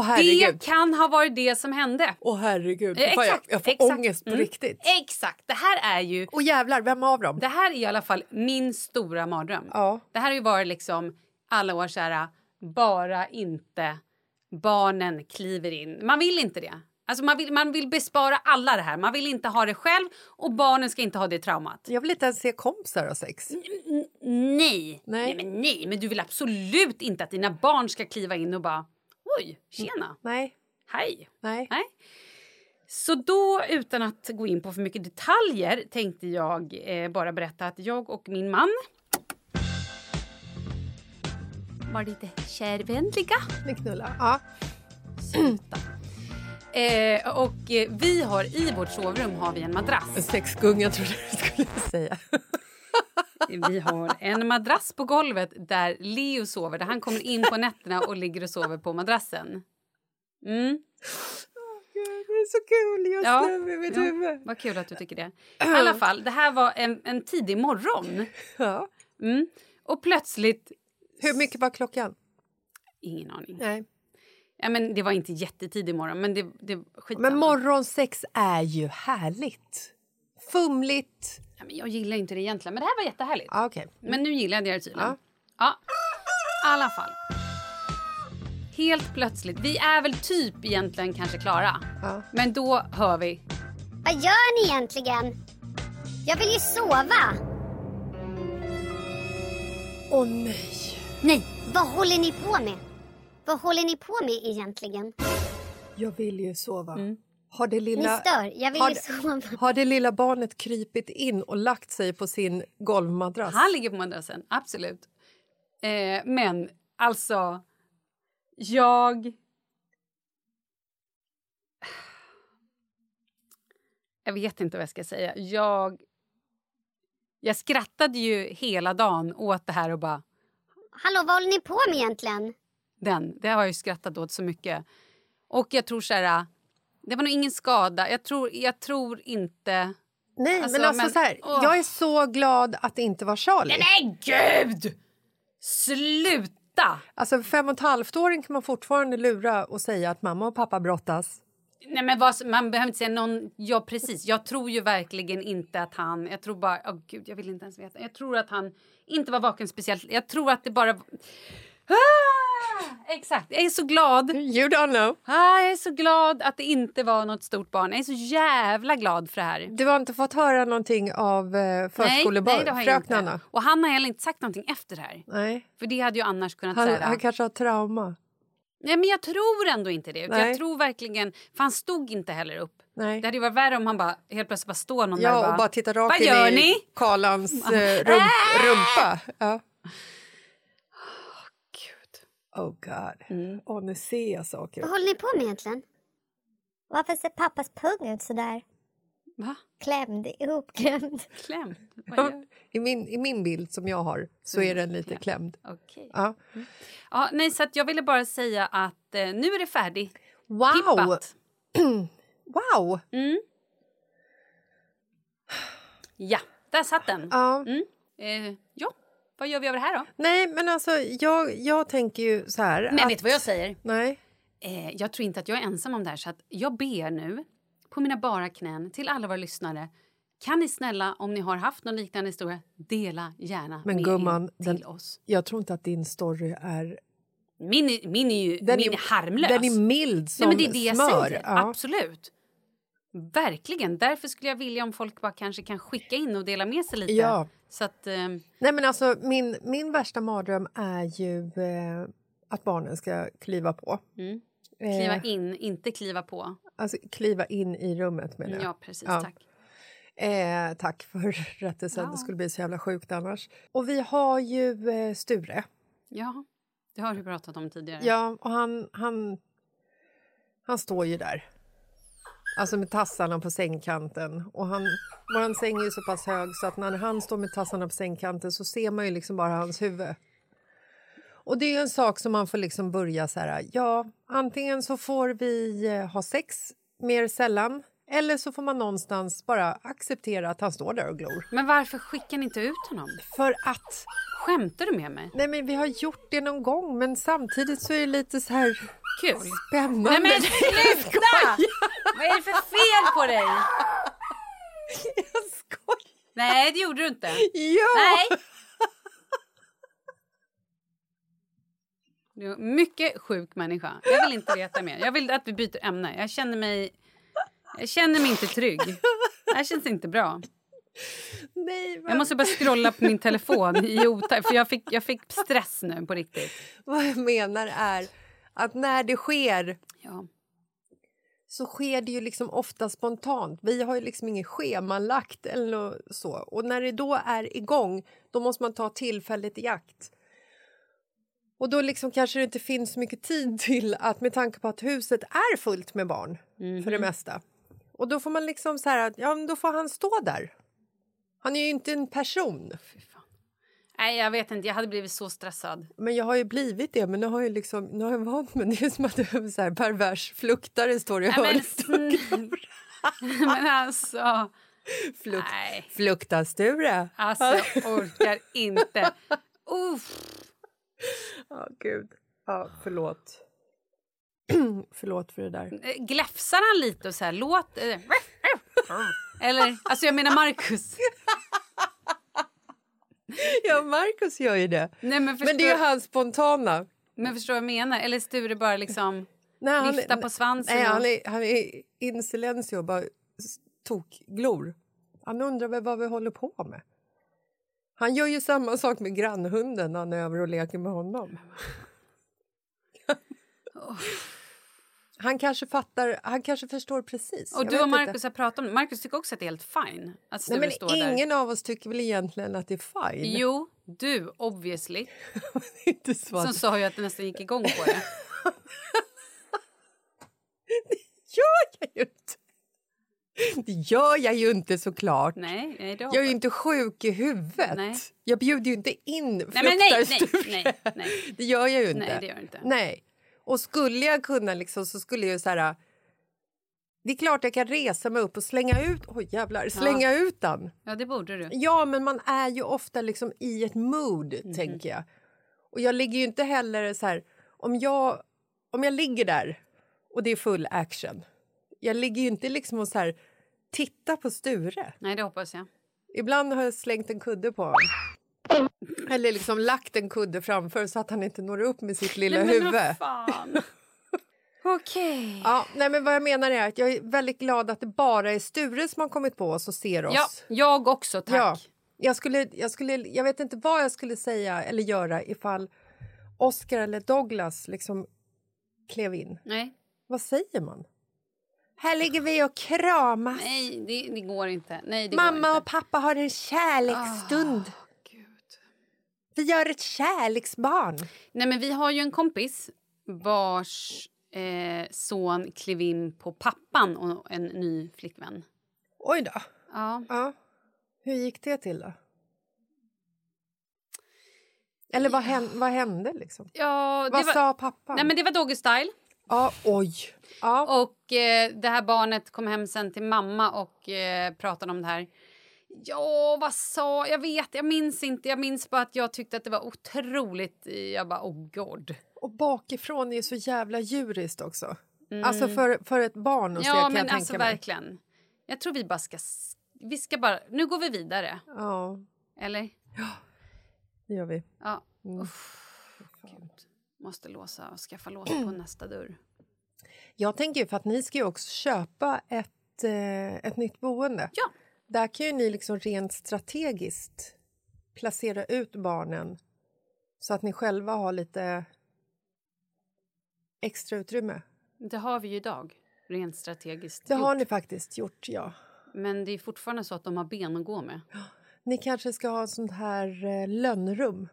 S1: Herregud.
S2: Det kan ha varit det som hände.
S1: Åh herregud.
S2: Eh,
S1: Fan, jag,
S2: exakt,
S1: jag får
S2: exakt.
S1: ångest på
S2: Mm.
S1: riktigt.
S2: Exakt. Det här är ju
S1: Och jävlar, vem av dem?
S2: det här är i alla fall min stora mardröm.
S1: Ja.
S2: Det här har ju varit liksom alla år så här, bara inte barnen kliver in. Man vill inte det. Alltså man, vill, man vill bespara alla det här. Man vill inte ha det själv och barnen ska inte ha det traumat.
S1: Jag vill inte ens se kompisar ha sex.
S2: N- nej.
S1: Nej.
S2: men nej, men du vill absolut inte att dina barn ska kliva in och bara oj, tjena,
S1: Nej.
S2: hej.
S1: Nej.
S2: Nej. Så då, utan att gå in på för mycket detaljer, tänkte jag eh, bara berätta att jag och min man var lite kärvänliga.
S1: Ni knullar. Ja.
S2: Sluta. Eh, och eh, vi har i vårt sovrum har vi en madrass.
S1: En sexgunga trodde jag du skulle säga.
S2: Vi har en madrass på golvet där Leo sover. Där han kommer in på nätterna och ligger och sover på madrassen. Mm.
S1: Det är så kul just
S2: Ja,
S1: i mitt
S2: ja,
S1: huvud.
S2: vad kul att du tycker det. I alla fall, det här var en, en tidig morgon.
S1: Ja.
S2: Mm. Och plötsligt...
S1: Hur mycket var klockan?
S2: Ingen aning.
S1: Nej.
S2: Ja, men det var inte jättetidig morgon, men det, det skitsamma.
S1: Men morgonsex är ju härligt. Fumligt.
S2: ja, men Jag gillar inte det egentligen, men det här var jättehärligt.
S1: Ah, Okej.
S2: Men nu gillade jag det tydligen.
S1: Ja.
S2: Ja. I alla fall. Helt plötsligt, vi är väl typ egentligen kanske klara.
S1: Ja.
S2: Men då hör vi...
S8: Vad gör ni egentligen? Jag vill ju sova.
S1: Åh nej.
S2: Nej!
S8: Vad håller ni på med? Vad håller ni på med egentligen?
S1: Jag vill ju sova.
S2: Mm.
S1: Har, det
S8: Ni
S1: lilla,
S8: stör. Jag vill
S1: har,
S8: sova.
S1: har det lilla barnet krypit in och lagt sig på sin golvmadrass?
S2: Han ligger på madrassen, absolut. Eh, men alltså, jag... Jag vet inte vad jag ska säga. Jag, jag skrattade ju hela dagen åt det här och bara...
S8: Hallå, vad håller ni på med egentligen?
S2: Den, det har jag ju skrattat åt så mycket. Och jag tror så här... Det var nog ingen skada. Jag tror, jag tror inte...
S1: Nej,
S2: Alltså,
S1: men alltså
S2: men-
S1: så här,
S2: åh.
S1: jag är så glad att det inte var Charlie.
S2: Nej, gud! Sluta!
S1: Alltså fem och ett halvt-åring kan man fortfarande lura och säga att mamma och pappa brottas.
S2: Nej, men vad, man behöver inte säga någon... Ja, precis. Jag tror ju verkligen inte att han... Jag tror bara... Åh, gud, jag vill inte ens veta. Jag tror att han inte var vaken speciellt. Jag tror att det bara... Ah! Exakt. Jag är så glad.
S1: You don't know.
S2: Ah, jag är så glad att det inte var något stort barn. Jag är så jävla glad för det här.
S1: Du har inte fått höra någonting av eh.
S2: Och han har heller inte sagt någonting efter det här.
S1: Nej.
S2: För det hade ju annars kunnat
S1: Han,
S2: säga...
S1: han kanske har trauma.
S2: Nej, men jag tror ändå inte det.
S1: Nej.
S2: Jag tror verkligen... För han stod inte heller upp.
S1: Nej.
S2: Det hade varit värre om han bara helt plötsligt bara står någon där
S1: Ja,
S2: och bara...
S1: och bara titta rakt in i? Karlans eh, rum, rumpa. Ja. Oh god.
S2: Mm.
S1: Åh, nu ser jag saker.
S8: Vad håller ni på med egentligen? Varför ser pappas pung ut så där?
S2: Va?
S8: Klämd, ihopklämd.
S2: Klämd?
S1: Ja, I min, I min bild som jag har så är den lite klämd.
S2: Okej.
S1: Ja.
S2: Ja, nej, så att jag ville bara säga att eh, nu är det färdigt.
S1: Wow!
S2: Pippat.
S1: Wow!
S2: Mm. Ja, där satt den.
S1: Ja.
S2: Mm. Eh, ja, vad gör vi av det här då?
S1: Nej, men alltså jag, jag tänker ju så här...
S2: Men
S1: att,
S2: vet du vad jag säger?
S1: Nej.
S2: Eh, jag tror inte att jag är ensam om det här så att jag ber nu på mina bara knän till alla våra lyssnare. Kan ni snälla, om ni har haft någon liknande historia, dela gärna
S1: Men
S2: med
S1: gumman,
S2: er
S1: den,
S2: till oss.
S1: jag tror inte att din story är...
S2: Min, min är ju
S1: Den
S2: min
S1: är-
S2: harmlös.
S1: Den är mild som
S2: Nej, men det är det jag
S1: smör.
S2: säger.
S1: Ja.
S2: Absolut. Verkligen. Därför skulle jag vilja om folk bara kanske kan skicka in och dela med sig lite.
S1: Ja.
S2: Så att, eh,
S1: Nej, men alltså, min, min värsta mardröm är ju eh, att barnen ska kliva på.
S2: mm. kliva
S1: Eh,
S2: in, inte kliva på.
S1: Alltså kliva in i rummet menar jag.
S2: Ja, precis.
S1: Ja.
S2: Tack.
S1: Eh, tack för rättelsen, det skulle bli så jävla sjukt annars. Och vi har ju eh, Sture.
S2: Ja, det har du pratat om tidigare.
S1: Ja, och han, han, han står ju där. Alltså med tassarna på sängkanten. Och han, vår säng är ju så pass hög så att när han står med tassarna på sängkanten så ser man ju liksom bara hans huvud. Och det är ju en sak som man får liksom börja så här, ja, antingen så får vi eh, ha sex mer sällan eller så får man någonstans bara acceptera att han står där och glor.
S2: Men varför skickar ni inte ut honom?
S1: För att...
S2: Skämtar du med mig?
S1: Nej, men vi har gjort det någon gång, men samtidigt så är det lite så här...
S2: Kul.
S1: Spännande.
S2: Nej men sluta! Vad är det för fel på dig?
S1: Jag skojar!
S2: Nej, det gjorde du inte.
S1: Ja!
S2: Nej! Du är en mycket sjuk människa. Jag vill inte veta mer. Jag vill att vi byter ämne. Jag känner mig, jag känner mig inte trygg. Det här känns inte bra.
S1: Nej, men
S2: Jag måste bara scrolla på min telefon i otakt för jag fick, jag fick stress nu på riktigt.
S1: vad jag menar är att när det sker
S2: Ja.
S1: så sker det ju liksom ofta spontant. Vi har ju liksom inget schemalagt eller så. Och när det då är igång, då måste man ta tillfället i akt. Och då liksom kanske det inte finns så mycket tid till att med tanke på att huset är fullt med barn för det mesta. Och då får man liksom så här att ja, då får han stå där. Han är ju inte en person.
S2: Nej, jag vet inte. Jag hade blivit så stressad.
S1: Men jag har ju blivit det, men nu har jag, liksom, nu har jag vant mig. Det är som att det är så här pervers fluktare står i
S2: men,
S1: hörnet.
S2: sn- men alltså...
S1: Fluk,
S2: Nej,
S1: flukta Sture.
S2: alltså jag orkar inte. Uff.
S1: Ja, gud. Ja, förlåt. förlåt för det där.
S2: Gläfsar han lite och så här, låt... Eller, alltså jag menar Marcus.
S1: Ja, Markus gör ju det.
S2: Nej, men, förstår,
S1: Men det är hans spontana.
S2: men förstår vad jag menar? Eller Sture bara liksom
S1: Nej, han,
S2: viftar på svansen?
S1: nej,
S2: och-
S1: han är, han är in silencio och bara tokglor. Han undrar väl vad vi håller på med. Han gör ju samma sak med grannhunden när han är över och leker med honom. Han kanske fattar, han kanske förstår precis.
S2: Och
S1: Jag
S2: du och
S1: inte.
S2: Marcus har pratat om det. Marcus tycker också att det är helt fine att Sture
S1: Nej, men
S2: där.
S1: ingen av oss tycker väl egentligen att det är fine?
S2: Jo, du obviously.
S1: Det är inte så.
S2: Som sa ju att det nästan gick igång på det.
S1: gör jag ju inte. Det gör jag ju inte såklart.
S2: Nej, nej det
S1: Jag är ju inte sjuk i huvudet.
S2: Nej.
S1: Jag bjuder ju inte in
S2: Nej, men nej, nej,
S1: fluktarsture.
S2: nej, nej.
S1: Det gör jag ju inte.
S2: Nej, det gör inte.
S1: Nej. Och skulle jag kunna liksom, så skulle jag ju så här... Det är klart jag kan resa mig upp och slänga ut... Oj, jävlar. Slänga ut den.
S2: Ja, det borde du.
S1: Ja, men man är ju ofta liksom i ett mood,
S2: Mhm.
S1: tänker jag. Och jag ligger ju inte heller så här... Om jag, om jag ligger där och det är full action jag ligger ju inte liksom och så här, tittar på Sture.
S2: Nej, det hoppas jag.
S1: Ibland har jag slängt en kudde på honom. Eller liksom lagt en kudde framför så att han inte når upp med sitt lilla
S2: Nej, men
S1: huvud.
S2: fan. Okej.
S1: Ja, nej, men vad jag menar är att jag är väldigt glad att det bara är Sture som har kommit på oss och ser oss.
S2: Ja, jag också, tack.
S1: Ja, jag, skulle, jag, skulle, jag vet inte vad jag skulle säga eller göra ifall Oscar eller Douglas liksom klev in.
S2: Nej,
S1: Vad säger man? Här ligger vi och kramas.
S2: nej det, det går inte. Nej, det går
S1: Mamma
S2: inte.
S1: och pappa har en kärleksstund.
S2: Gud.
S1: Vi gör ett kärleksbarn.
S2: Nej, men vi har ju en kompis vars eh, son klev in på pappan och en ny flickvän.
S1: Oj då.
S2: Ja.
S1: Ja. Hur gick det till då? Eller vad, hände, vad hände liksom?
S2: Ja,
S1: vad
S2: var,
S1: sa pappan?
S2: Nej, men det var Doggy Style.
S1: Ja, oj. Ja.
S2: Och eh, det här barnet kom hem sen till mamma och eh, pratade om det här. Ja, vad sa... Jag vet, jag minns inte. Jag minns bara att jag tyckte att det var otroligt... Jag bara, oh god.
S1: Och bakifrån är så jävla djuriskt också.
S2: Mm.
S1: Alltså för, för ett barn att se
S2: Ja,
S1: kan
S2: men
S1: jag
S2: alltså
S1: tänka mig.
S2: verkligen. Jag tror vi bara ska... Vi ska bara... Nu går vi vidare.
S1: Ja,
S2: Eller?
S1: det gör vi.
S2: Ja.
S1: Mm.
S2: Uff. Måste låsa och skaffa lås på nästa dörr.
S1: Jag tänker ju för att ni ska ju också köpa ett, eh, ett nytt boende.
S2: Ja.
S1: Där kan ju ni liksom rent strategiskt placera ut barnen så att ni själva har lite extra utrymme.
S2: Det har vi ju idag, rent strategiskt.
S1: Det har
S2: gjort.
S1: ni faktiskt gjort, ja.
S2: Men det är fortfarande så att de har ben att gå med.
S1: Ni kanske ska ha ett sånt här eh, lönnrum.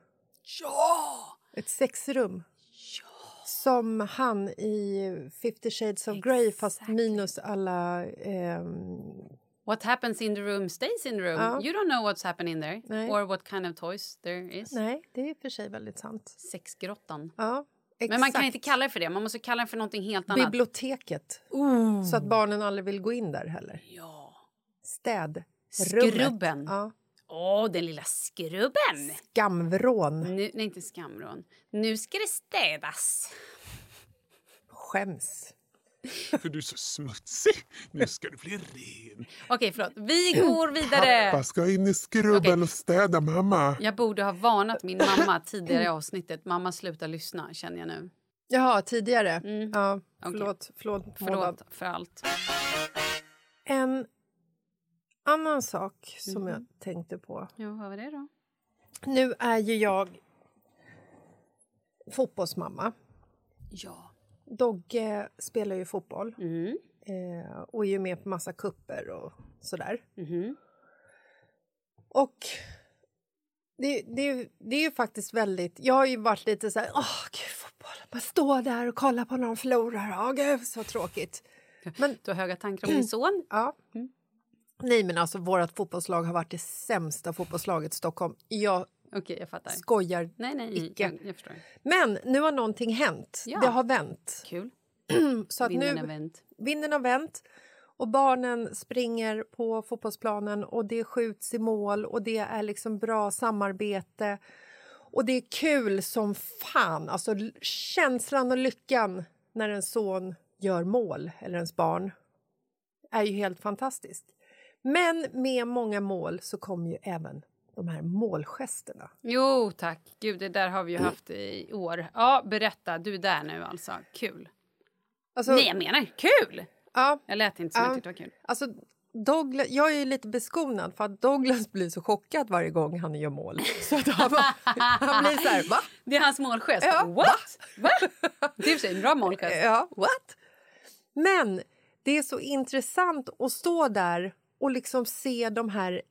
S2: Ja!
S1: Ett sexrum. Som han i 50 shades of Grey fast minus alla... ehm,
S2: What happens in the room stays in the room.
S1: Ja.
S2: You don't know what's happening in there.
S1: Nej.
S2: Or what kind of toys there is.
S1: nej, det är i och för sig väldigt sant.
S2: Sexgrottan.
S1: Ja, exakt.
S2: Men man kan inte kalla det för det. Man måste kalla det för någonting helt annat.
S1: Biblioteket. Så att barnen aldrig vill gå in där heller.
S2: Ja.
S1: Städrummet.
S2: Skrubben.
S1: Ja.
S2: Åh, den lilla skrubben!
S1: Skamvrån.
S2: Nu, nej, inte skamrån. Nu ska det städas.
S1: Skäms.
S9: För du är så smutsig. Nu ska du bli ren.
S2: Okej, förlåt. Vi går vidare.
S9: Pappa ska in i skrubben
S2: Okej.
S9: och städa mamma.
S2: Jag borde ha varnat min mamma tidigare i avsnittet. Mamma, sluta lyssna, känner jag nu.
S1: Jaha, tidigare.
S2: Mm.
S1: Ja, förlåt. Förlåt,
S2: Förlåt
S1: Månad.
S2: för allt.
S1: En annan sak som
S2: Mhm.
S1: jag tänkte på.
S2: Ja, vad var det då?
S1: Nu är ju jag fotbollsmamma.
S2: Ja.
S1: Dogge spelar ju fotboll
S2: Mm.
S1: eh, och är ju med på massa kupper och sådär.
S2: Mhm.
S1: Och det, det, det är ju faktiskt väldigt... Jag har ju varit lite så här... Åh, gud, fotboll. Man står där och kollar på när de förlorar. Åh, gud, så tråkigt. Men,
S2: Du har höga tankar om din son?
S1: ja. Nej, men alltså vårt fotbollslag har varit det sämsta fotbollslaget i Stockholm. Jag
S2: Okej, jag fattar.
S1: skojar.
S2: Nej, nej,
S1: Icke.
S2: jag, jag.
S1: Men nu har någonting hänt.
S2: Ja.
S1: Det har vänt.
S2: Kul.
S1: Så att
S2: Vinden
S1: nu,
S2: har vänt.
S1: Vinden har vänt och barnen springer på fotbollsplanen och det skjuts i mål och det är liksom bra samarbete. Och det är kul som fan. Alltså känslan och lyckan när en son gör mål, eller ens barn, är ju helt fantastiskt. Men med många mål så kommer ju även de här målgesterna.
S2: Jo, tack. Gud, det där har vi ju haft i år. Ja, berätta. Du är där nu alltså. Kul.
S1: Alltså,
S2: Nej, jag menar kul!
S1: ja,
S2: Jag lät inte som
S1: Ja.
S2: jag tyckte det var kul.
S1: Alltså, Douglas, jag är ju lite beskonad för att Douglas blir så chockad varje gång han gör mål. Så att han, bara- han blir så här, va?
S2: Det är hans målgest.
S1: Ja,
S2: What? Va? Det är en bra målgest.
S1: Ja, what? Men det är så intressant att stå där och liksom se de här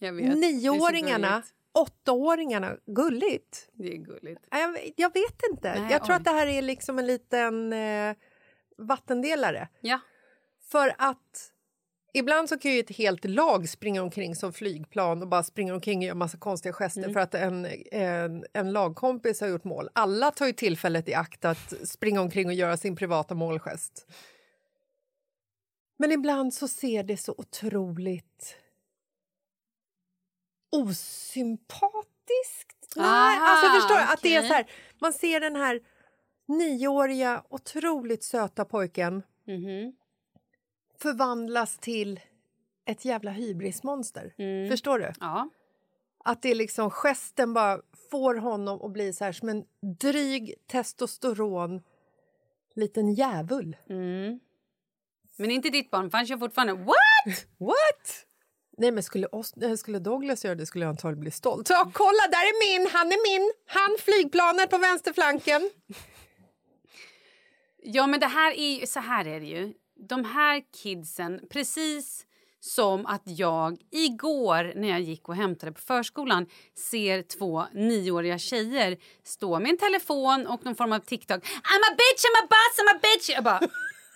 S2: vet.
S1: Nioåringarna, åttaåringarna, gulligt.
S2: Det är gulligt.
S1: Jag, vet- jag vet inte.
S2: Nej,
S1: jag tror
S2: oj.
S1: att det här är liksom en liten eh, vattendelare.
S2: Ja.
S1: För att ibland så kan ju ett helt lag springa omkring som flygplan och bara springa omkring och göra massa konstiga gester
S2: Mm.
S1: för att en, en, en lagkompis har gjort mål. Alla tar ju tillfället i akt att springa omkring och göra sin privata målgest. Men ibland så ser det så otroligt osympatiskt. Nej,
S2: Aha,
S1: alltså förstår du? Att det är så här, man ser den här nioåriga, otroligt söta pojken
S2: Mhm.
S1: förvandlas till ett jävla hybrismonster.
S2: Mm.
S1: Förstår du?
S2: Ja.
S1: Att det är liksom gesten bara får honom att bli så här som en dryg testosteron liten djävul.
S2: Mm. Men inte ditt barn, för han kör fortfarande What?
S1: What? Nej, men skulle, skulle Douglas göra det skulle jag antagligen bli stolt. Så, kolla, där är min, han är min, han flygplanet på vänsterflanken.
S2: Ja, men det här är ju, så här är det ju. De här kidsen, precis som att jag igår när jag gick och hämtade på förskolan ser två nioåriga tjejer stå med en telefon och någon form av TikTok. I'm a bitch, I'm a boss, I'm a bitch! Jag bara,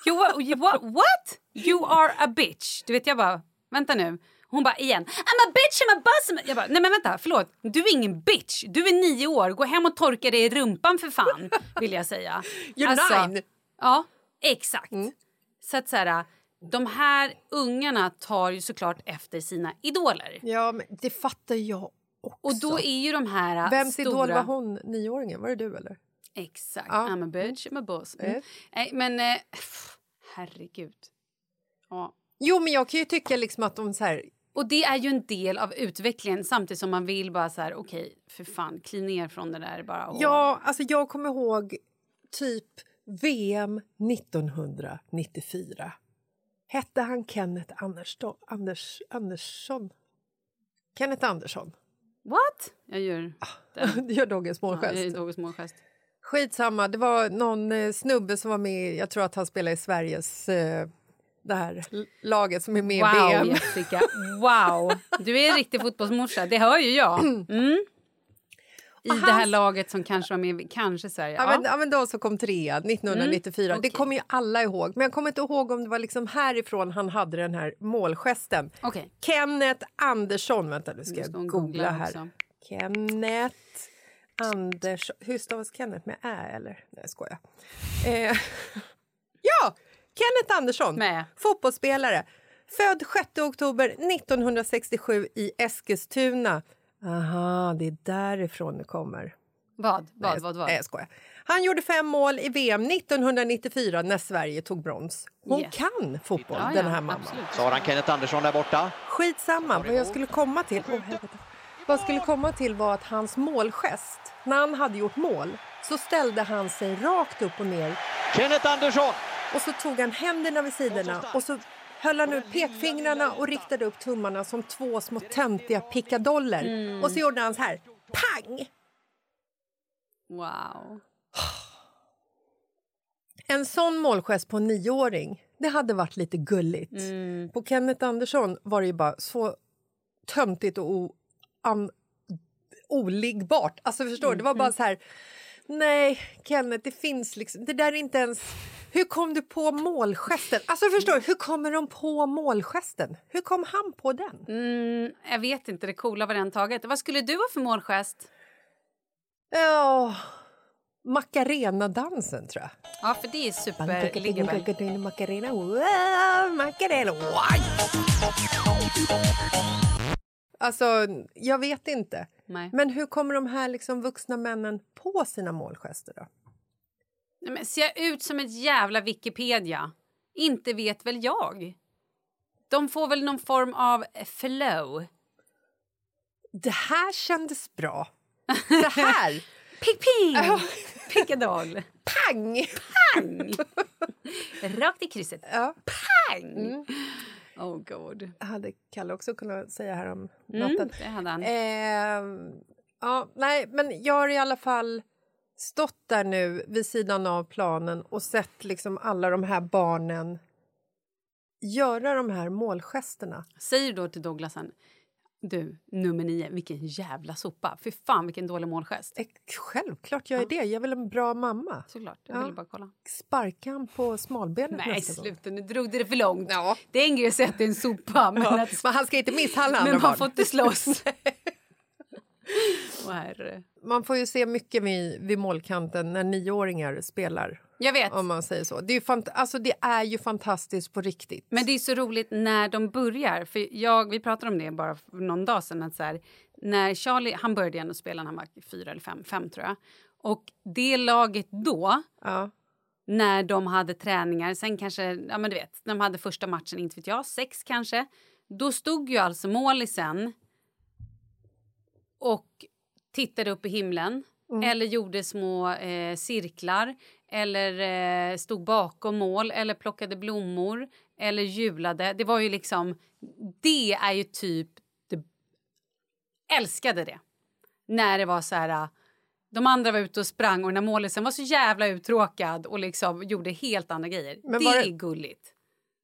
S2: you, what, you, what? You are a bitch. Du vet, jag bara, vänta nu. Hon bara igen, I'm a bitch, I'm a boss. Jag bara, nej men vänta, förlåt. Du är ingen bitch. Du är nio år. Gå hem och torka dig i rumpan för fan, vill jag säga.
S1: You're nine.
S2: Ja, exakt. Så att så här, de här ungarna tar ju såklart efter sina idoler.
S1: Ja, men det fattar jag också.
S2: Och då är ju de här
S1: Vems
S2: stora...
S1: idol var hon, nioåringen? Var det du eller?
S2: Exakt.
S1: Ja.
S2: I'm a bitch, I'm a boss. Mm.
S1: Mm.
S2: Nej, men eh, herregud. Ja.
S1: Jo, men jag kan ju tycka liksom att de så här...
S2: Och det är ju en del av utvecklingen samtidigt som man vill bara så här, okej, för fan, kliv ner från det där bara. Och...
S1: Ja, alltså jag kommer ihåg typ VM 1994. Hette han Kenneth Andersson? Anders, Andersson? Kenneth Andersson.
S2: What? Jag gör den.
S1: Det gör Dogges
S2: Ja,
S1: målgest.
S2: jag gör målgest.
S1: Skitsamma, det var någon eh, snubbe som var med, jag tror att han spelar i Sveriges, eh, det här laget som är med i
S2: Wow,
S1: VM.
S2: Jessica. Wow. Du är en riktig fotbollsmorsa. Det hör ju jag. Mm. I
S1: Och
S2: det här laget som kanske var med, i- kanske Sverige.
S1: Ja, men, ja, men de som kom trea 1994.
S2: Mm,
S1: Det
S2: okej.
S1: kommer ju alla ihåg. Men jag kommer inte ihåg om det var liksom härifrån han hade den här målgesten.
S2: Okej.
S1: Kenneth Andersson. Vänta, nu ska jag googla
S2: googla
S1: här.
S2: också.
S1: Kenneth Andersson. Hur stavas Kenneth? Med ä, eller? Nej, jag skojar. Eh, ja! Kenneth Andersson.
S2: Med.
S1: Fotbollsspelare. Född 6 oktober 1967 i Eskilstuna. Aha, det är därifrån det kommer.
S2: Vad? Vad?
S1: Nej,
S2: Vad? vad?
S1: Nej, jag skojar. Han gjorde fem mål i VM 1994 när Sverige tog brons. Hon
S2: Yes.
S1: kan fotboll,
S2: Ja,
S1: den
S2: ja,
S1: här mamman.
S2: absolut.
S10: Så har han Kenneth Andersson där borta.
S1: Skitsamma, vad jag skulle komma till... Helvete. Vad jag skulle komma till var att hans målgest, när han hade gjort mål, så ställde han sig rakt upp och ner
S10: Kenneth Andersson!
S1: Och så tog han händerna vid sidorna och så höll han ut pekfingrarna och riktade upp tummarna som två små töntiga pickadoller.
S2: Mm.
S1: Och så gjorde han så här, pang!
S2: Wow.
S1: En sån målgest på en nioåring, det hade varit lite gulligt.
S2: Mm.
S1: På Kenneth Andersson var det ju bara så töntigt och oligbart. Alltså förstår du? Det var bara så här... Nej, Kenneth, det finns liksom... Det där är inte ens... Hur kom du på målgesten? Alltså förstår du? Hur kommer de på målgesten? Hur kom han på den?
S2: Mm, jag vet inte, det coola var den taget. Vad skulle du ha för målgest?
S1: Ja... Macarena-dansen, tror jag.
S2: Ja, för det är super...
S1: Macarena, wow, Macarena, wow. Alltså, jag vet inte.
S2: Nej.
S1: Men hur kommer de här liksom vuxna männen på sina målgester då?
S2: Nej, men ser jag ut som ett jävla Wikipedia? Inte vet väl jag. De får väl någon form av flow.
S1: Det här kändes bra. Så här.
S2: Pick ping! Pickadoll.
S1: Pang!
S2: Pang! Rakt i krysset.
S1: Ja.
S2: Pang! Oh god.
S1: hade Kalle också kunnat säga här om
S2: Mm,
S1: natten.
S2: det hade han.
S1: Ehm, ja, nej, men jag har i alla fall stått där nu vid sidan av planen och sett liksom alla de här barnen göra de här målgesterna.
S2: Säger då till Douglasen, du, nummer nio, vilken jävla sopa. Fy fan vilken dålig målgest.
S1: Självklart jag är det. Jag är väl en bra mamma.
S2: Såklart, jag
S1: Ja.
S2: ville bara kolla.
S1: Sparka han på smalbenet
S2: Nej,
S1: nästa gång.
S2: sluta nu drog du det för långt.
S1: Ja.
S2: Det är en grej att säga att det är en sopa, men,
S1: Ja,
S2: att,
S1: men han ska inte misshandla andra
S2: men man
S1: barn.
S2: får inte slåss.
S1: Man får ju se mycket vid, vid målkanten när nioåringar spelar.
S2: Jag vet.
S1: Om man säger så. Det är fant- alltså, det är ju fantastiskt på riktigt.
S2: Men det är så roligt när de börjar. För jag, Vi pratade om det bara för någon dag sedan. Att så här, när Charlie, han började ändå spela när han var fyra eller fem, fem tror jag. Och det laget då,
S1: Ja.
S2: när de hade träningar, sen kanske, ja men du vet, när de hade första matchen, inte vet jag, sex kanske. Då stod ju alltså målisen och tittade upp i himlen. Eller gjorde små eh, cirklar. Eller eh, stod bakom mål. Eller plockade blommor. Eller julade. Det var ju liksom... Det är ju typ... Det, älskade det. När det var så här... De andra var ute och sprang och när målisen var så jävla uttråkad och liksom gjorde helt andra grejer.
S1: Men
S2: det
S1: det-
S2: är gulligt.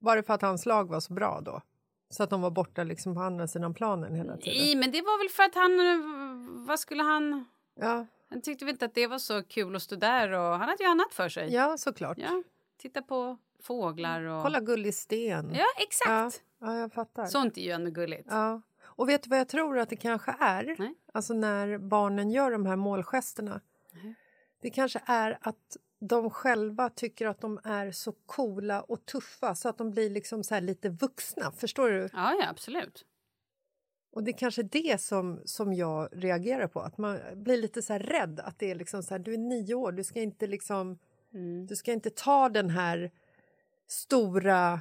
S1: Var det för att hans lag var så bra då? Så att de var borta liksom på andra sidan planen hela tiden?
S2: Nej, men det var väl för att han... eh, Vad skulle han...
S1: Ja,
S2: Han tyckte väl inte att det var så kul att stå där och han hade ju annat för sig.
S1: ja såklart.
S2: Ja, titta på fåglar och...
S1: Kolla Gullig Sten.
S2: Ja, exakt.
S1: Ja, jag fattar.
S2: Sånt är ju ändå gulligt.
S1: Ja. Och vet du vad jag tror att det kanske är?
S2: Nej.
S1: Alltså när barnen gör de här målgesterna. Det kanske är att de själva tycker att de är så coola och tuffa så att de blir liksom så här lite vuxna. Förstår du?
S2: Ja, ja, absolut.
S1: Och det är kanske det som, som jag reagerar på. Att man blir lite så här rädd. Att det är liksom så här, du är nio år, du ska inte liksom... Du ska inte ta den här stora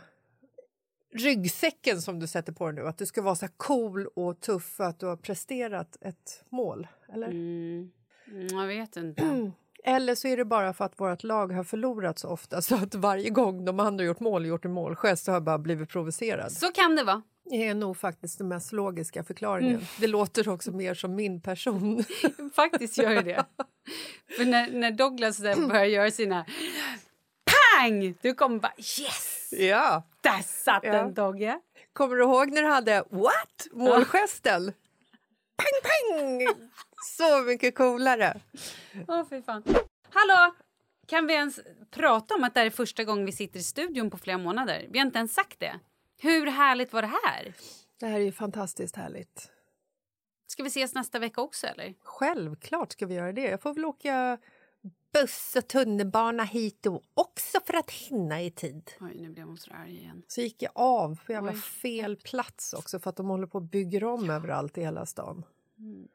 S1: ryggsäcken som du sätter på dig nu. Att du ska vara så cool och tuff för att du har presterat ett mål. Eller?
S2: Mm. Mm, jag vet inte.
S1: Eller så är det bara för att vårt lag har förlorat så ofta så att varje gång de andra gjort mål gjort en målgest så har jag bara blivit provocerad.
S2: Så kan det vara.
S1: Det är nog faktiskt den mest logiska förklaringen.
S2: Mm.
S1: Det låter också mer som min person.
S2: Faktiskt gör ju det. För när, när Douglas börjar göra sina pang, du kommer bara yes!
S1: Ja.
S2: Där satt
S1: Ja.
S2: den Dogge.
S1: Kommer du ihåg när du hade what? Målgesten? Pang, pang! Så mycket coolare.
S2: Åh, fy fan. Hallå! Kan vi ens prata om att det här är första gången vi sitter i studion på flera månader? Vi har inte ens sagt det. Hur härligt var det här?
S1: Det här är ju fantastiskt härligt.
S2: Ska vi ses nästa vecka också eller?
S1: Självklart ska vi göra det. Jag får väl åka buss och tunnelbana hit då också för att hinna i tid.
S2: Oj, nu blev hon så arg igen.
S1: Så gick jag av på jävla
S2: Oj.
S1: fel plats också för att de håller på att bygger om överallt i hela stan.
S2: Mm.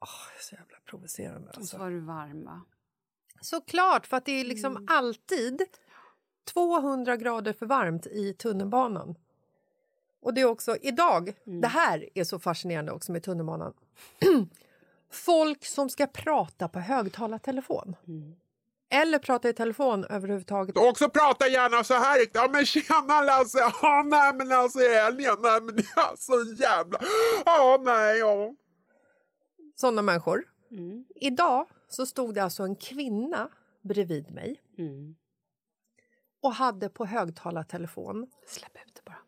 S1: Är så jävla provocerande.
S2: Och så
S1: Alltså.
S2: var du varm va?
S1: Såklart, för att det är liksom
S2: Mm.
S1: alltid 200 grader för varmt i tunnelbanan. Och det är också idag,
S2: Mm.
S1: det här är så fascinerande också med tunnelbanan. Folk som ska prata på högtalartelefon.
S2: Mm.
S1: Eller prata i telefon överhuvudtaget.
S9: Och också prata gärna så här. Ja men tjena Lasse. Ja nej men alltså i helgen. Nej men det är så jävla. Ja nej ja.
S1: Såna människor.
S2: Mm.
S1: Idag så stod det alltså en kvinna bredvid mig
S2: Mm.
S1: och hade på högtalartelefon
S2: Släpp ut det bara.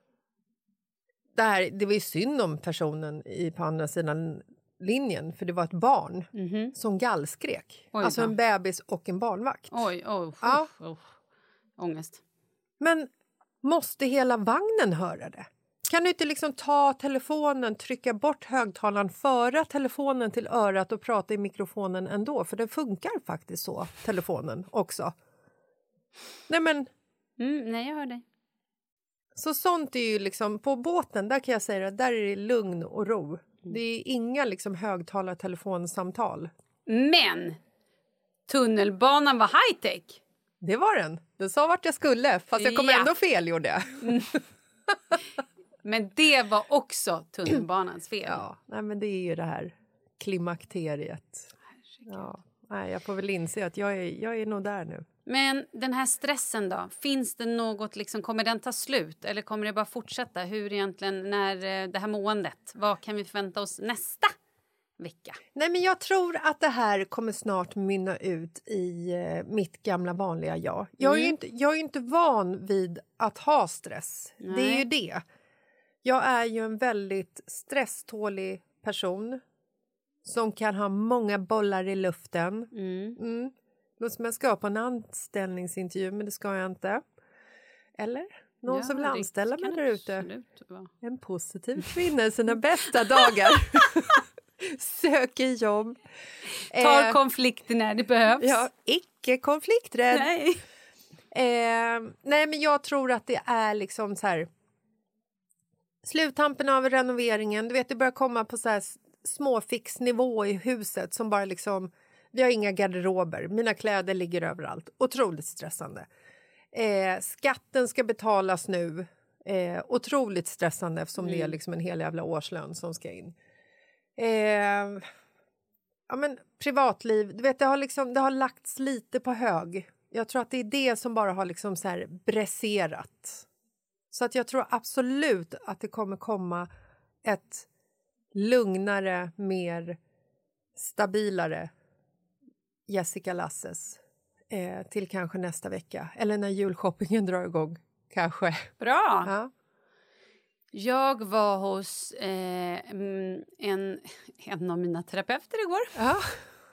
S1: det, här, det var ju synd om personen i, på andra sidan linjen för det var ett barn
S2: Mhm.
S1: som gallskrek.
S2: Oj
S1: alltså en bebis och en barnvakt.
S2: Oj, oj.
S1: Ja.
S2: uff, uff. Ångest.
S1: Men måste hela vagnen höra det? Kan du inte liksom ta telefonen, trycka bort högtalaren, föra telefonen till örat och prata i mikrofonen ändå? För det funkar faktiskt så, telefonen också. Nej men,
S2: Mm, nej, jag hör dig.
S1: så sånt är ju liksom, på båten där kan jag säga att där är det lugn och ro. Det är inga liksom högtalartelefonsamtal.
S2: Men tunnelbanan var high-tech.
S1: Det var den. Den sa vart jag skulle, fast jag kom
S2: Ja.
S1: ändå fel gjorde jag.
S2: Men det var också tunnelbanans fel.
S1: Ja, nej, men det är ju det här klimakteriet. Ja, nej, jag får väl inse att jag är, jag är nog där nu.
S2: Men den här stressen då? Finns det något, liksom, kommer den ta slut eller kommer det bara fortsätta? Hur egentligen, när eh, det här måendet, vad kan vi förvänta oss nästa vecka?
S1: Nej, men jag tror att det här kommer snart mynna ut i eh, mitt gamla vanliga jag. Jag är, ju
S2: Mm.
S1: inte, jag är inte van vid att ha stress. Det är
S2: Nej.
S1: ju det. Jag är ju en väldigt stresstålig person som kan ha många bollar i luften.
S2: Mm.
S1: Mm. Låter som jag ska på en anställningsintervju, men det ska jag inte. Eller? Någon
S2: Ja,
S1: som vill anställa mig där ute. En positiv kvinna i sina bästa dagar. Söker jobb.
S2: Tar
S1: Eh,
S2: konflikter när det behövs.
S1: Ja, icke konflikträdd.
S2: Nej.
S1: Eh, nej, men jag tror att det är liksom så här... Sluttampen av renoveringen, du vet det börjar komma på så här småfixnivå i huset som bara liksom... Vi har inga garderober, mina kläder ligger överallt. Otroligt stressande. Eh, skatten ska betalas nu. Eh, otroligt stressande eftersom det är
S2: Mm.
S1: liksom en hel jävla årslön som ska in. Eh, ja, men, privatliv, du vet, det har, liksom, det har lagts lite på hög. Jag tror att det är det som bara har liksom så här bräserat. Så att jag tror absolut att det kommer komma ett lugnare, mer stabilare Jessica Lasses eh, till kanske nästa vecka. Eller när julshoppingen drar igång, kanske.
S2: Bra.
S1: Ja.
S2: Jag var hos eh, mm, en, en av mina terapeuter igår.
S1: Ja.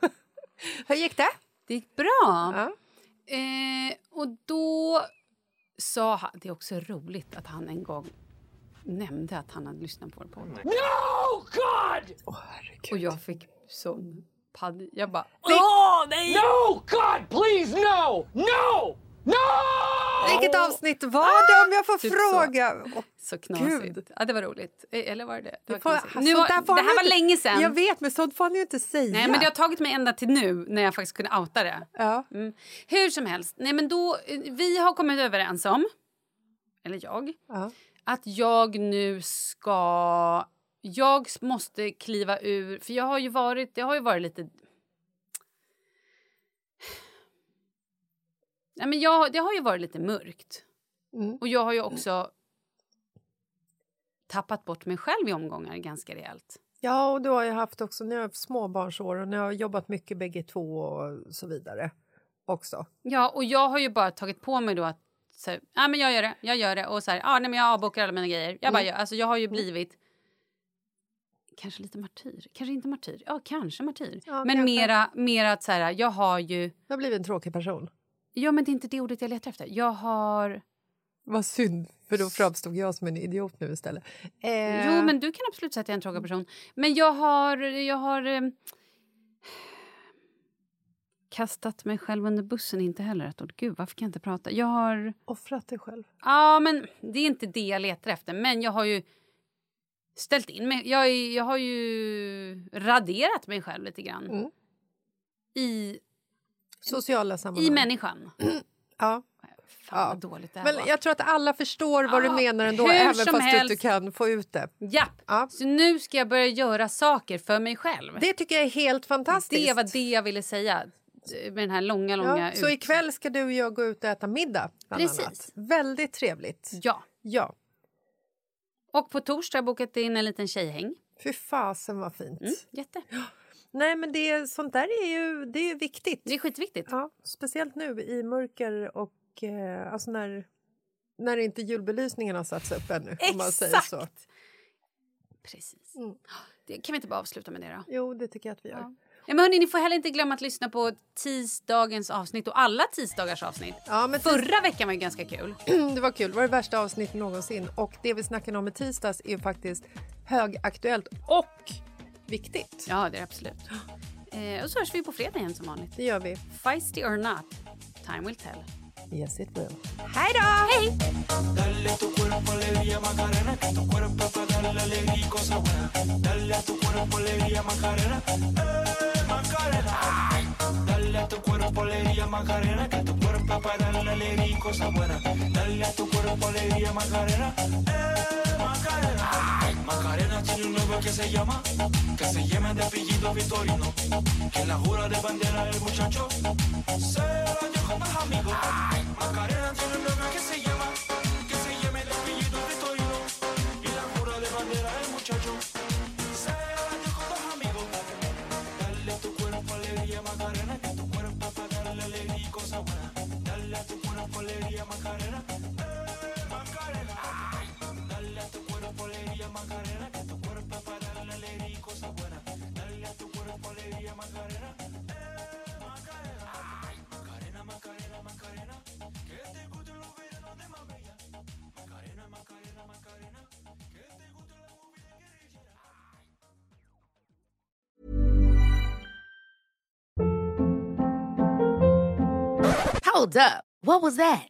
S1: Hur gick det?
S2: Det gick bra.
S1: Ja.
S2: Eh, och då sa han... Det är också roligt att han en gång nämnde att han hade lyssnat på vår podd.
S11: No, God!
S2: Och jag fick sån panik. Jag bara...
S11: Åh, nej! No, God, please, no! No! No!
S1: Vilket avsnitt var det om jag får
S2: Typ
S1: fråga? Åh,
S2: Så knasigt.
S1: Gud.
S2: Ja, det var roligt. Eh, Eller var det det? det? var
S1: får- sånt
S2: nu var, det här var
S1: inte-
S2: länge sedan.
S1: Jag vet, men sånt får ni ju inte säga.
S2: Nej, men det har tagit mig ända till nu när jag faktiskt kunde outa det.
S1: Ja.
S2: Mm. Hur som helst, nej men då, eh, vi har kommit överens om, eller jag,
S1: Ja.
S2: att jag nu ska... Jag måste kliva ur, för jag har ju varit, det har ju varit lite... Nej, men jag, det har ju varit lite mörkt.
S1: Mm.
S2: Och jag har ju också tappat bort mig själv i omgångar ganska rejält.
S1: Ja, och du har ju haft också, ni har haft småbarnsår och ni har jobbat mycket bägge två och så vidare också.
S2: Ja, och jag har ju bara tagit på mig då att så, här, ja, men jag gör det, jag gör det och så här, ja, nej, men jag avbokar alla mina grejer. Jag bara
S1: Mm.
S2: alltså jag har ju blivit kanske lite martyr, kanske inte martyr, ja kanske martyr.
S1: Ja,
S2: men
S1: kanske.
S2: mera, mera att så här, jag har ju,
S1: Du har blivit en tråkig person.
S2: Ja men det är inte det ordet jag letar efter. Jag har,
S1: Vad synd, för då framstod jag som en idiot nu istället. Eh,
S2: jo men du kan absolut säga att jag är en tråkig person. Men jag har, jag har eh, kastat mig själv under bussen, inte heller ett ord. Gud, varför kan jag inte prata? Jag har...
S1: Offrat dig själv.
S2: Ja, men det är inte det jag letar efter. Men jag har ju ställt in mig. Jag, jag har ju raderat mig själv lite grann.
S1: Mm.
S2: I,
S1: Sociala sammanhang.
S2: I människan.
S1: Ja.
S2: Fan vad dåligt det här
S1: Men
S2: var.
S1: jag tror att alla förstår vad du
S2: Ja,
S1: menar ändå,
S2: hur
S1: även
S2: som
S1: fast du
S2: helst.
S1: inte kan få ut det.
S2: Japp.
S1: Ja.
S2: Så nu ska jag börja göra saker för mig själv.
S1: Det tycker jag är helt fantastiskt.
S2: Det var det jag ville säga med den här långa, långa...
S1: Ja, så
S2: ut-
S1: ikväll ska du och jag gå ut och äta middag. Bland
S2: Precis.
S1: Annat. Väldigt trevligt.
S2: Ja.
S1: Ja.
S2: Och på torsdag har jag bokat in en liten tjejhäng.
S1: Fy fasen vad fint.
S2: Mm, jätte.
S1: Nej men det, sånt där är ju, det är viktigt.
S2: Det är skitviktigt.
S1: Ja, speciellt nu i mörker och eh, alltså när, när inte julbelysningen har satts upp ännu. Om man säger så.
S2: Exakt. Precis.
S1: Mm.
S2: Det, kan vi inte bara avsluta med det då?
S1: Jo, det tycker jag att vi gör.
S2: Ja. Ja, men hörni, ni får heller inte glömma att lyssna på tisdagens avsnitt och alla tisdagars avsnitt.
S1: Ja, men
S2: Förra veckan var ju ganska kul.
S1: det var kul. Det var det värsta avsnittet någonsin. Och det vi snackade om i tisdags är ju faktiskt högaktuellt och viktigt.
S2: Ja, det är absolut. Eh, och så hörs vi på fredag igen som vanligt.
S1: Det gör vi.
S2: Feisty or not, time will tell.
S1: Yes it will.
S2: Hej då! Hej!
S11: Dale tu cuerpo alegría Macarena, que tu cuerpo es para darle alegría y cosas buenas. Dale a tu cuerpo alegría Macarena, eh Macarena. Dale a tu cuerpo alegría Macarena, que tu cuerpo para darle alegría y cosas buenas. Dale a tu cuerpo alegría Macarena, eh Macarena. Macarena tiene un novio que se llama, que se llama de apellido Vitorino, que la jura de bandera el muchacho se la dio con más amigos. Macarena, eh Macarena. Ay. Macarena, Macarena, Macarena, que te de. Macarena, Macarena, Macarena, que te.
S12: Hold up. What was that?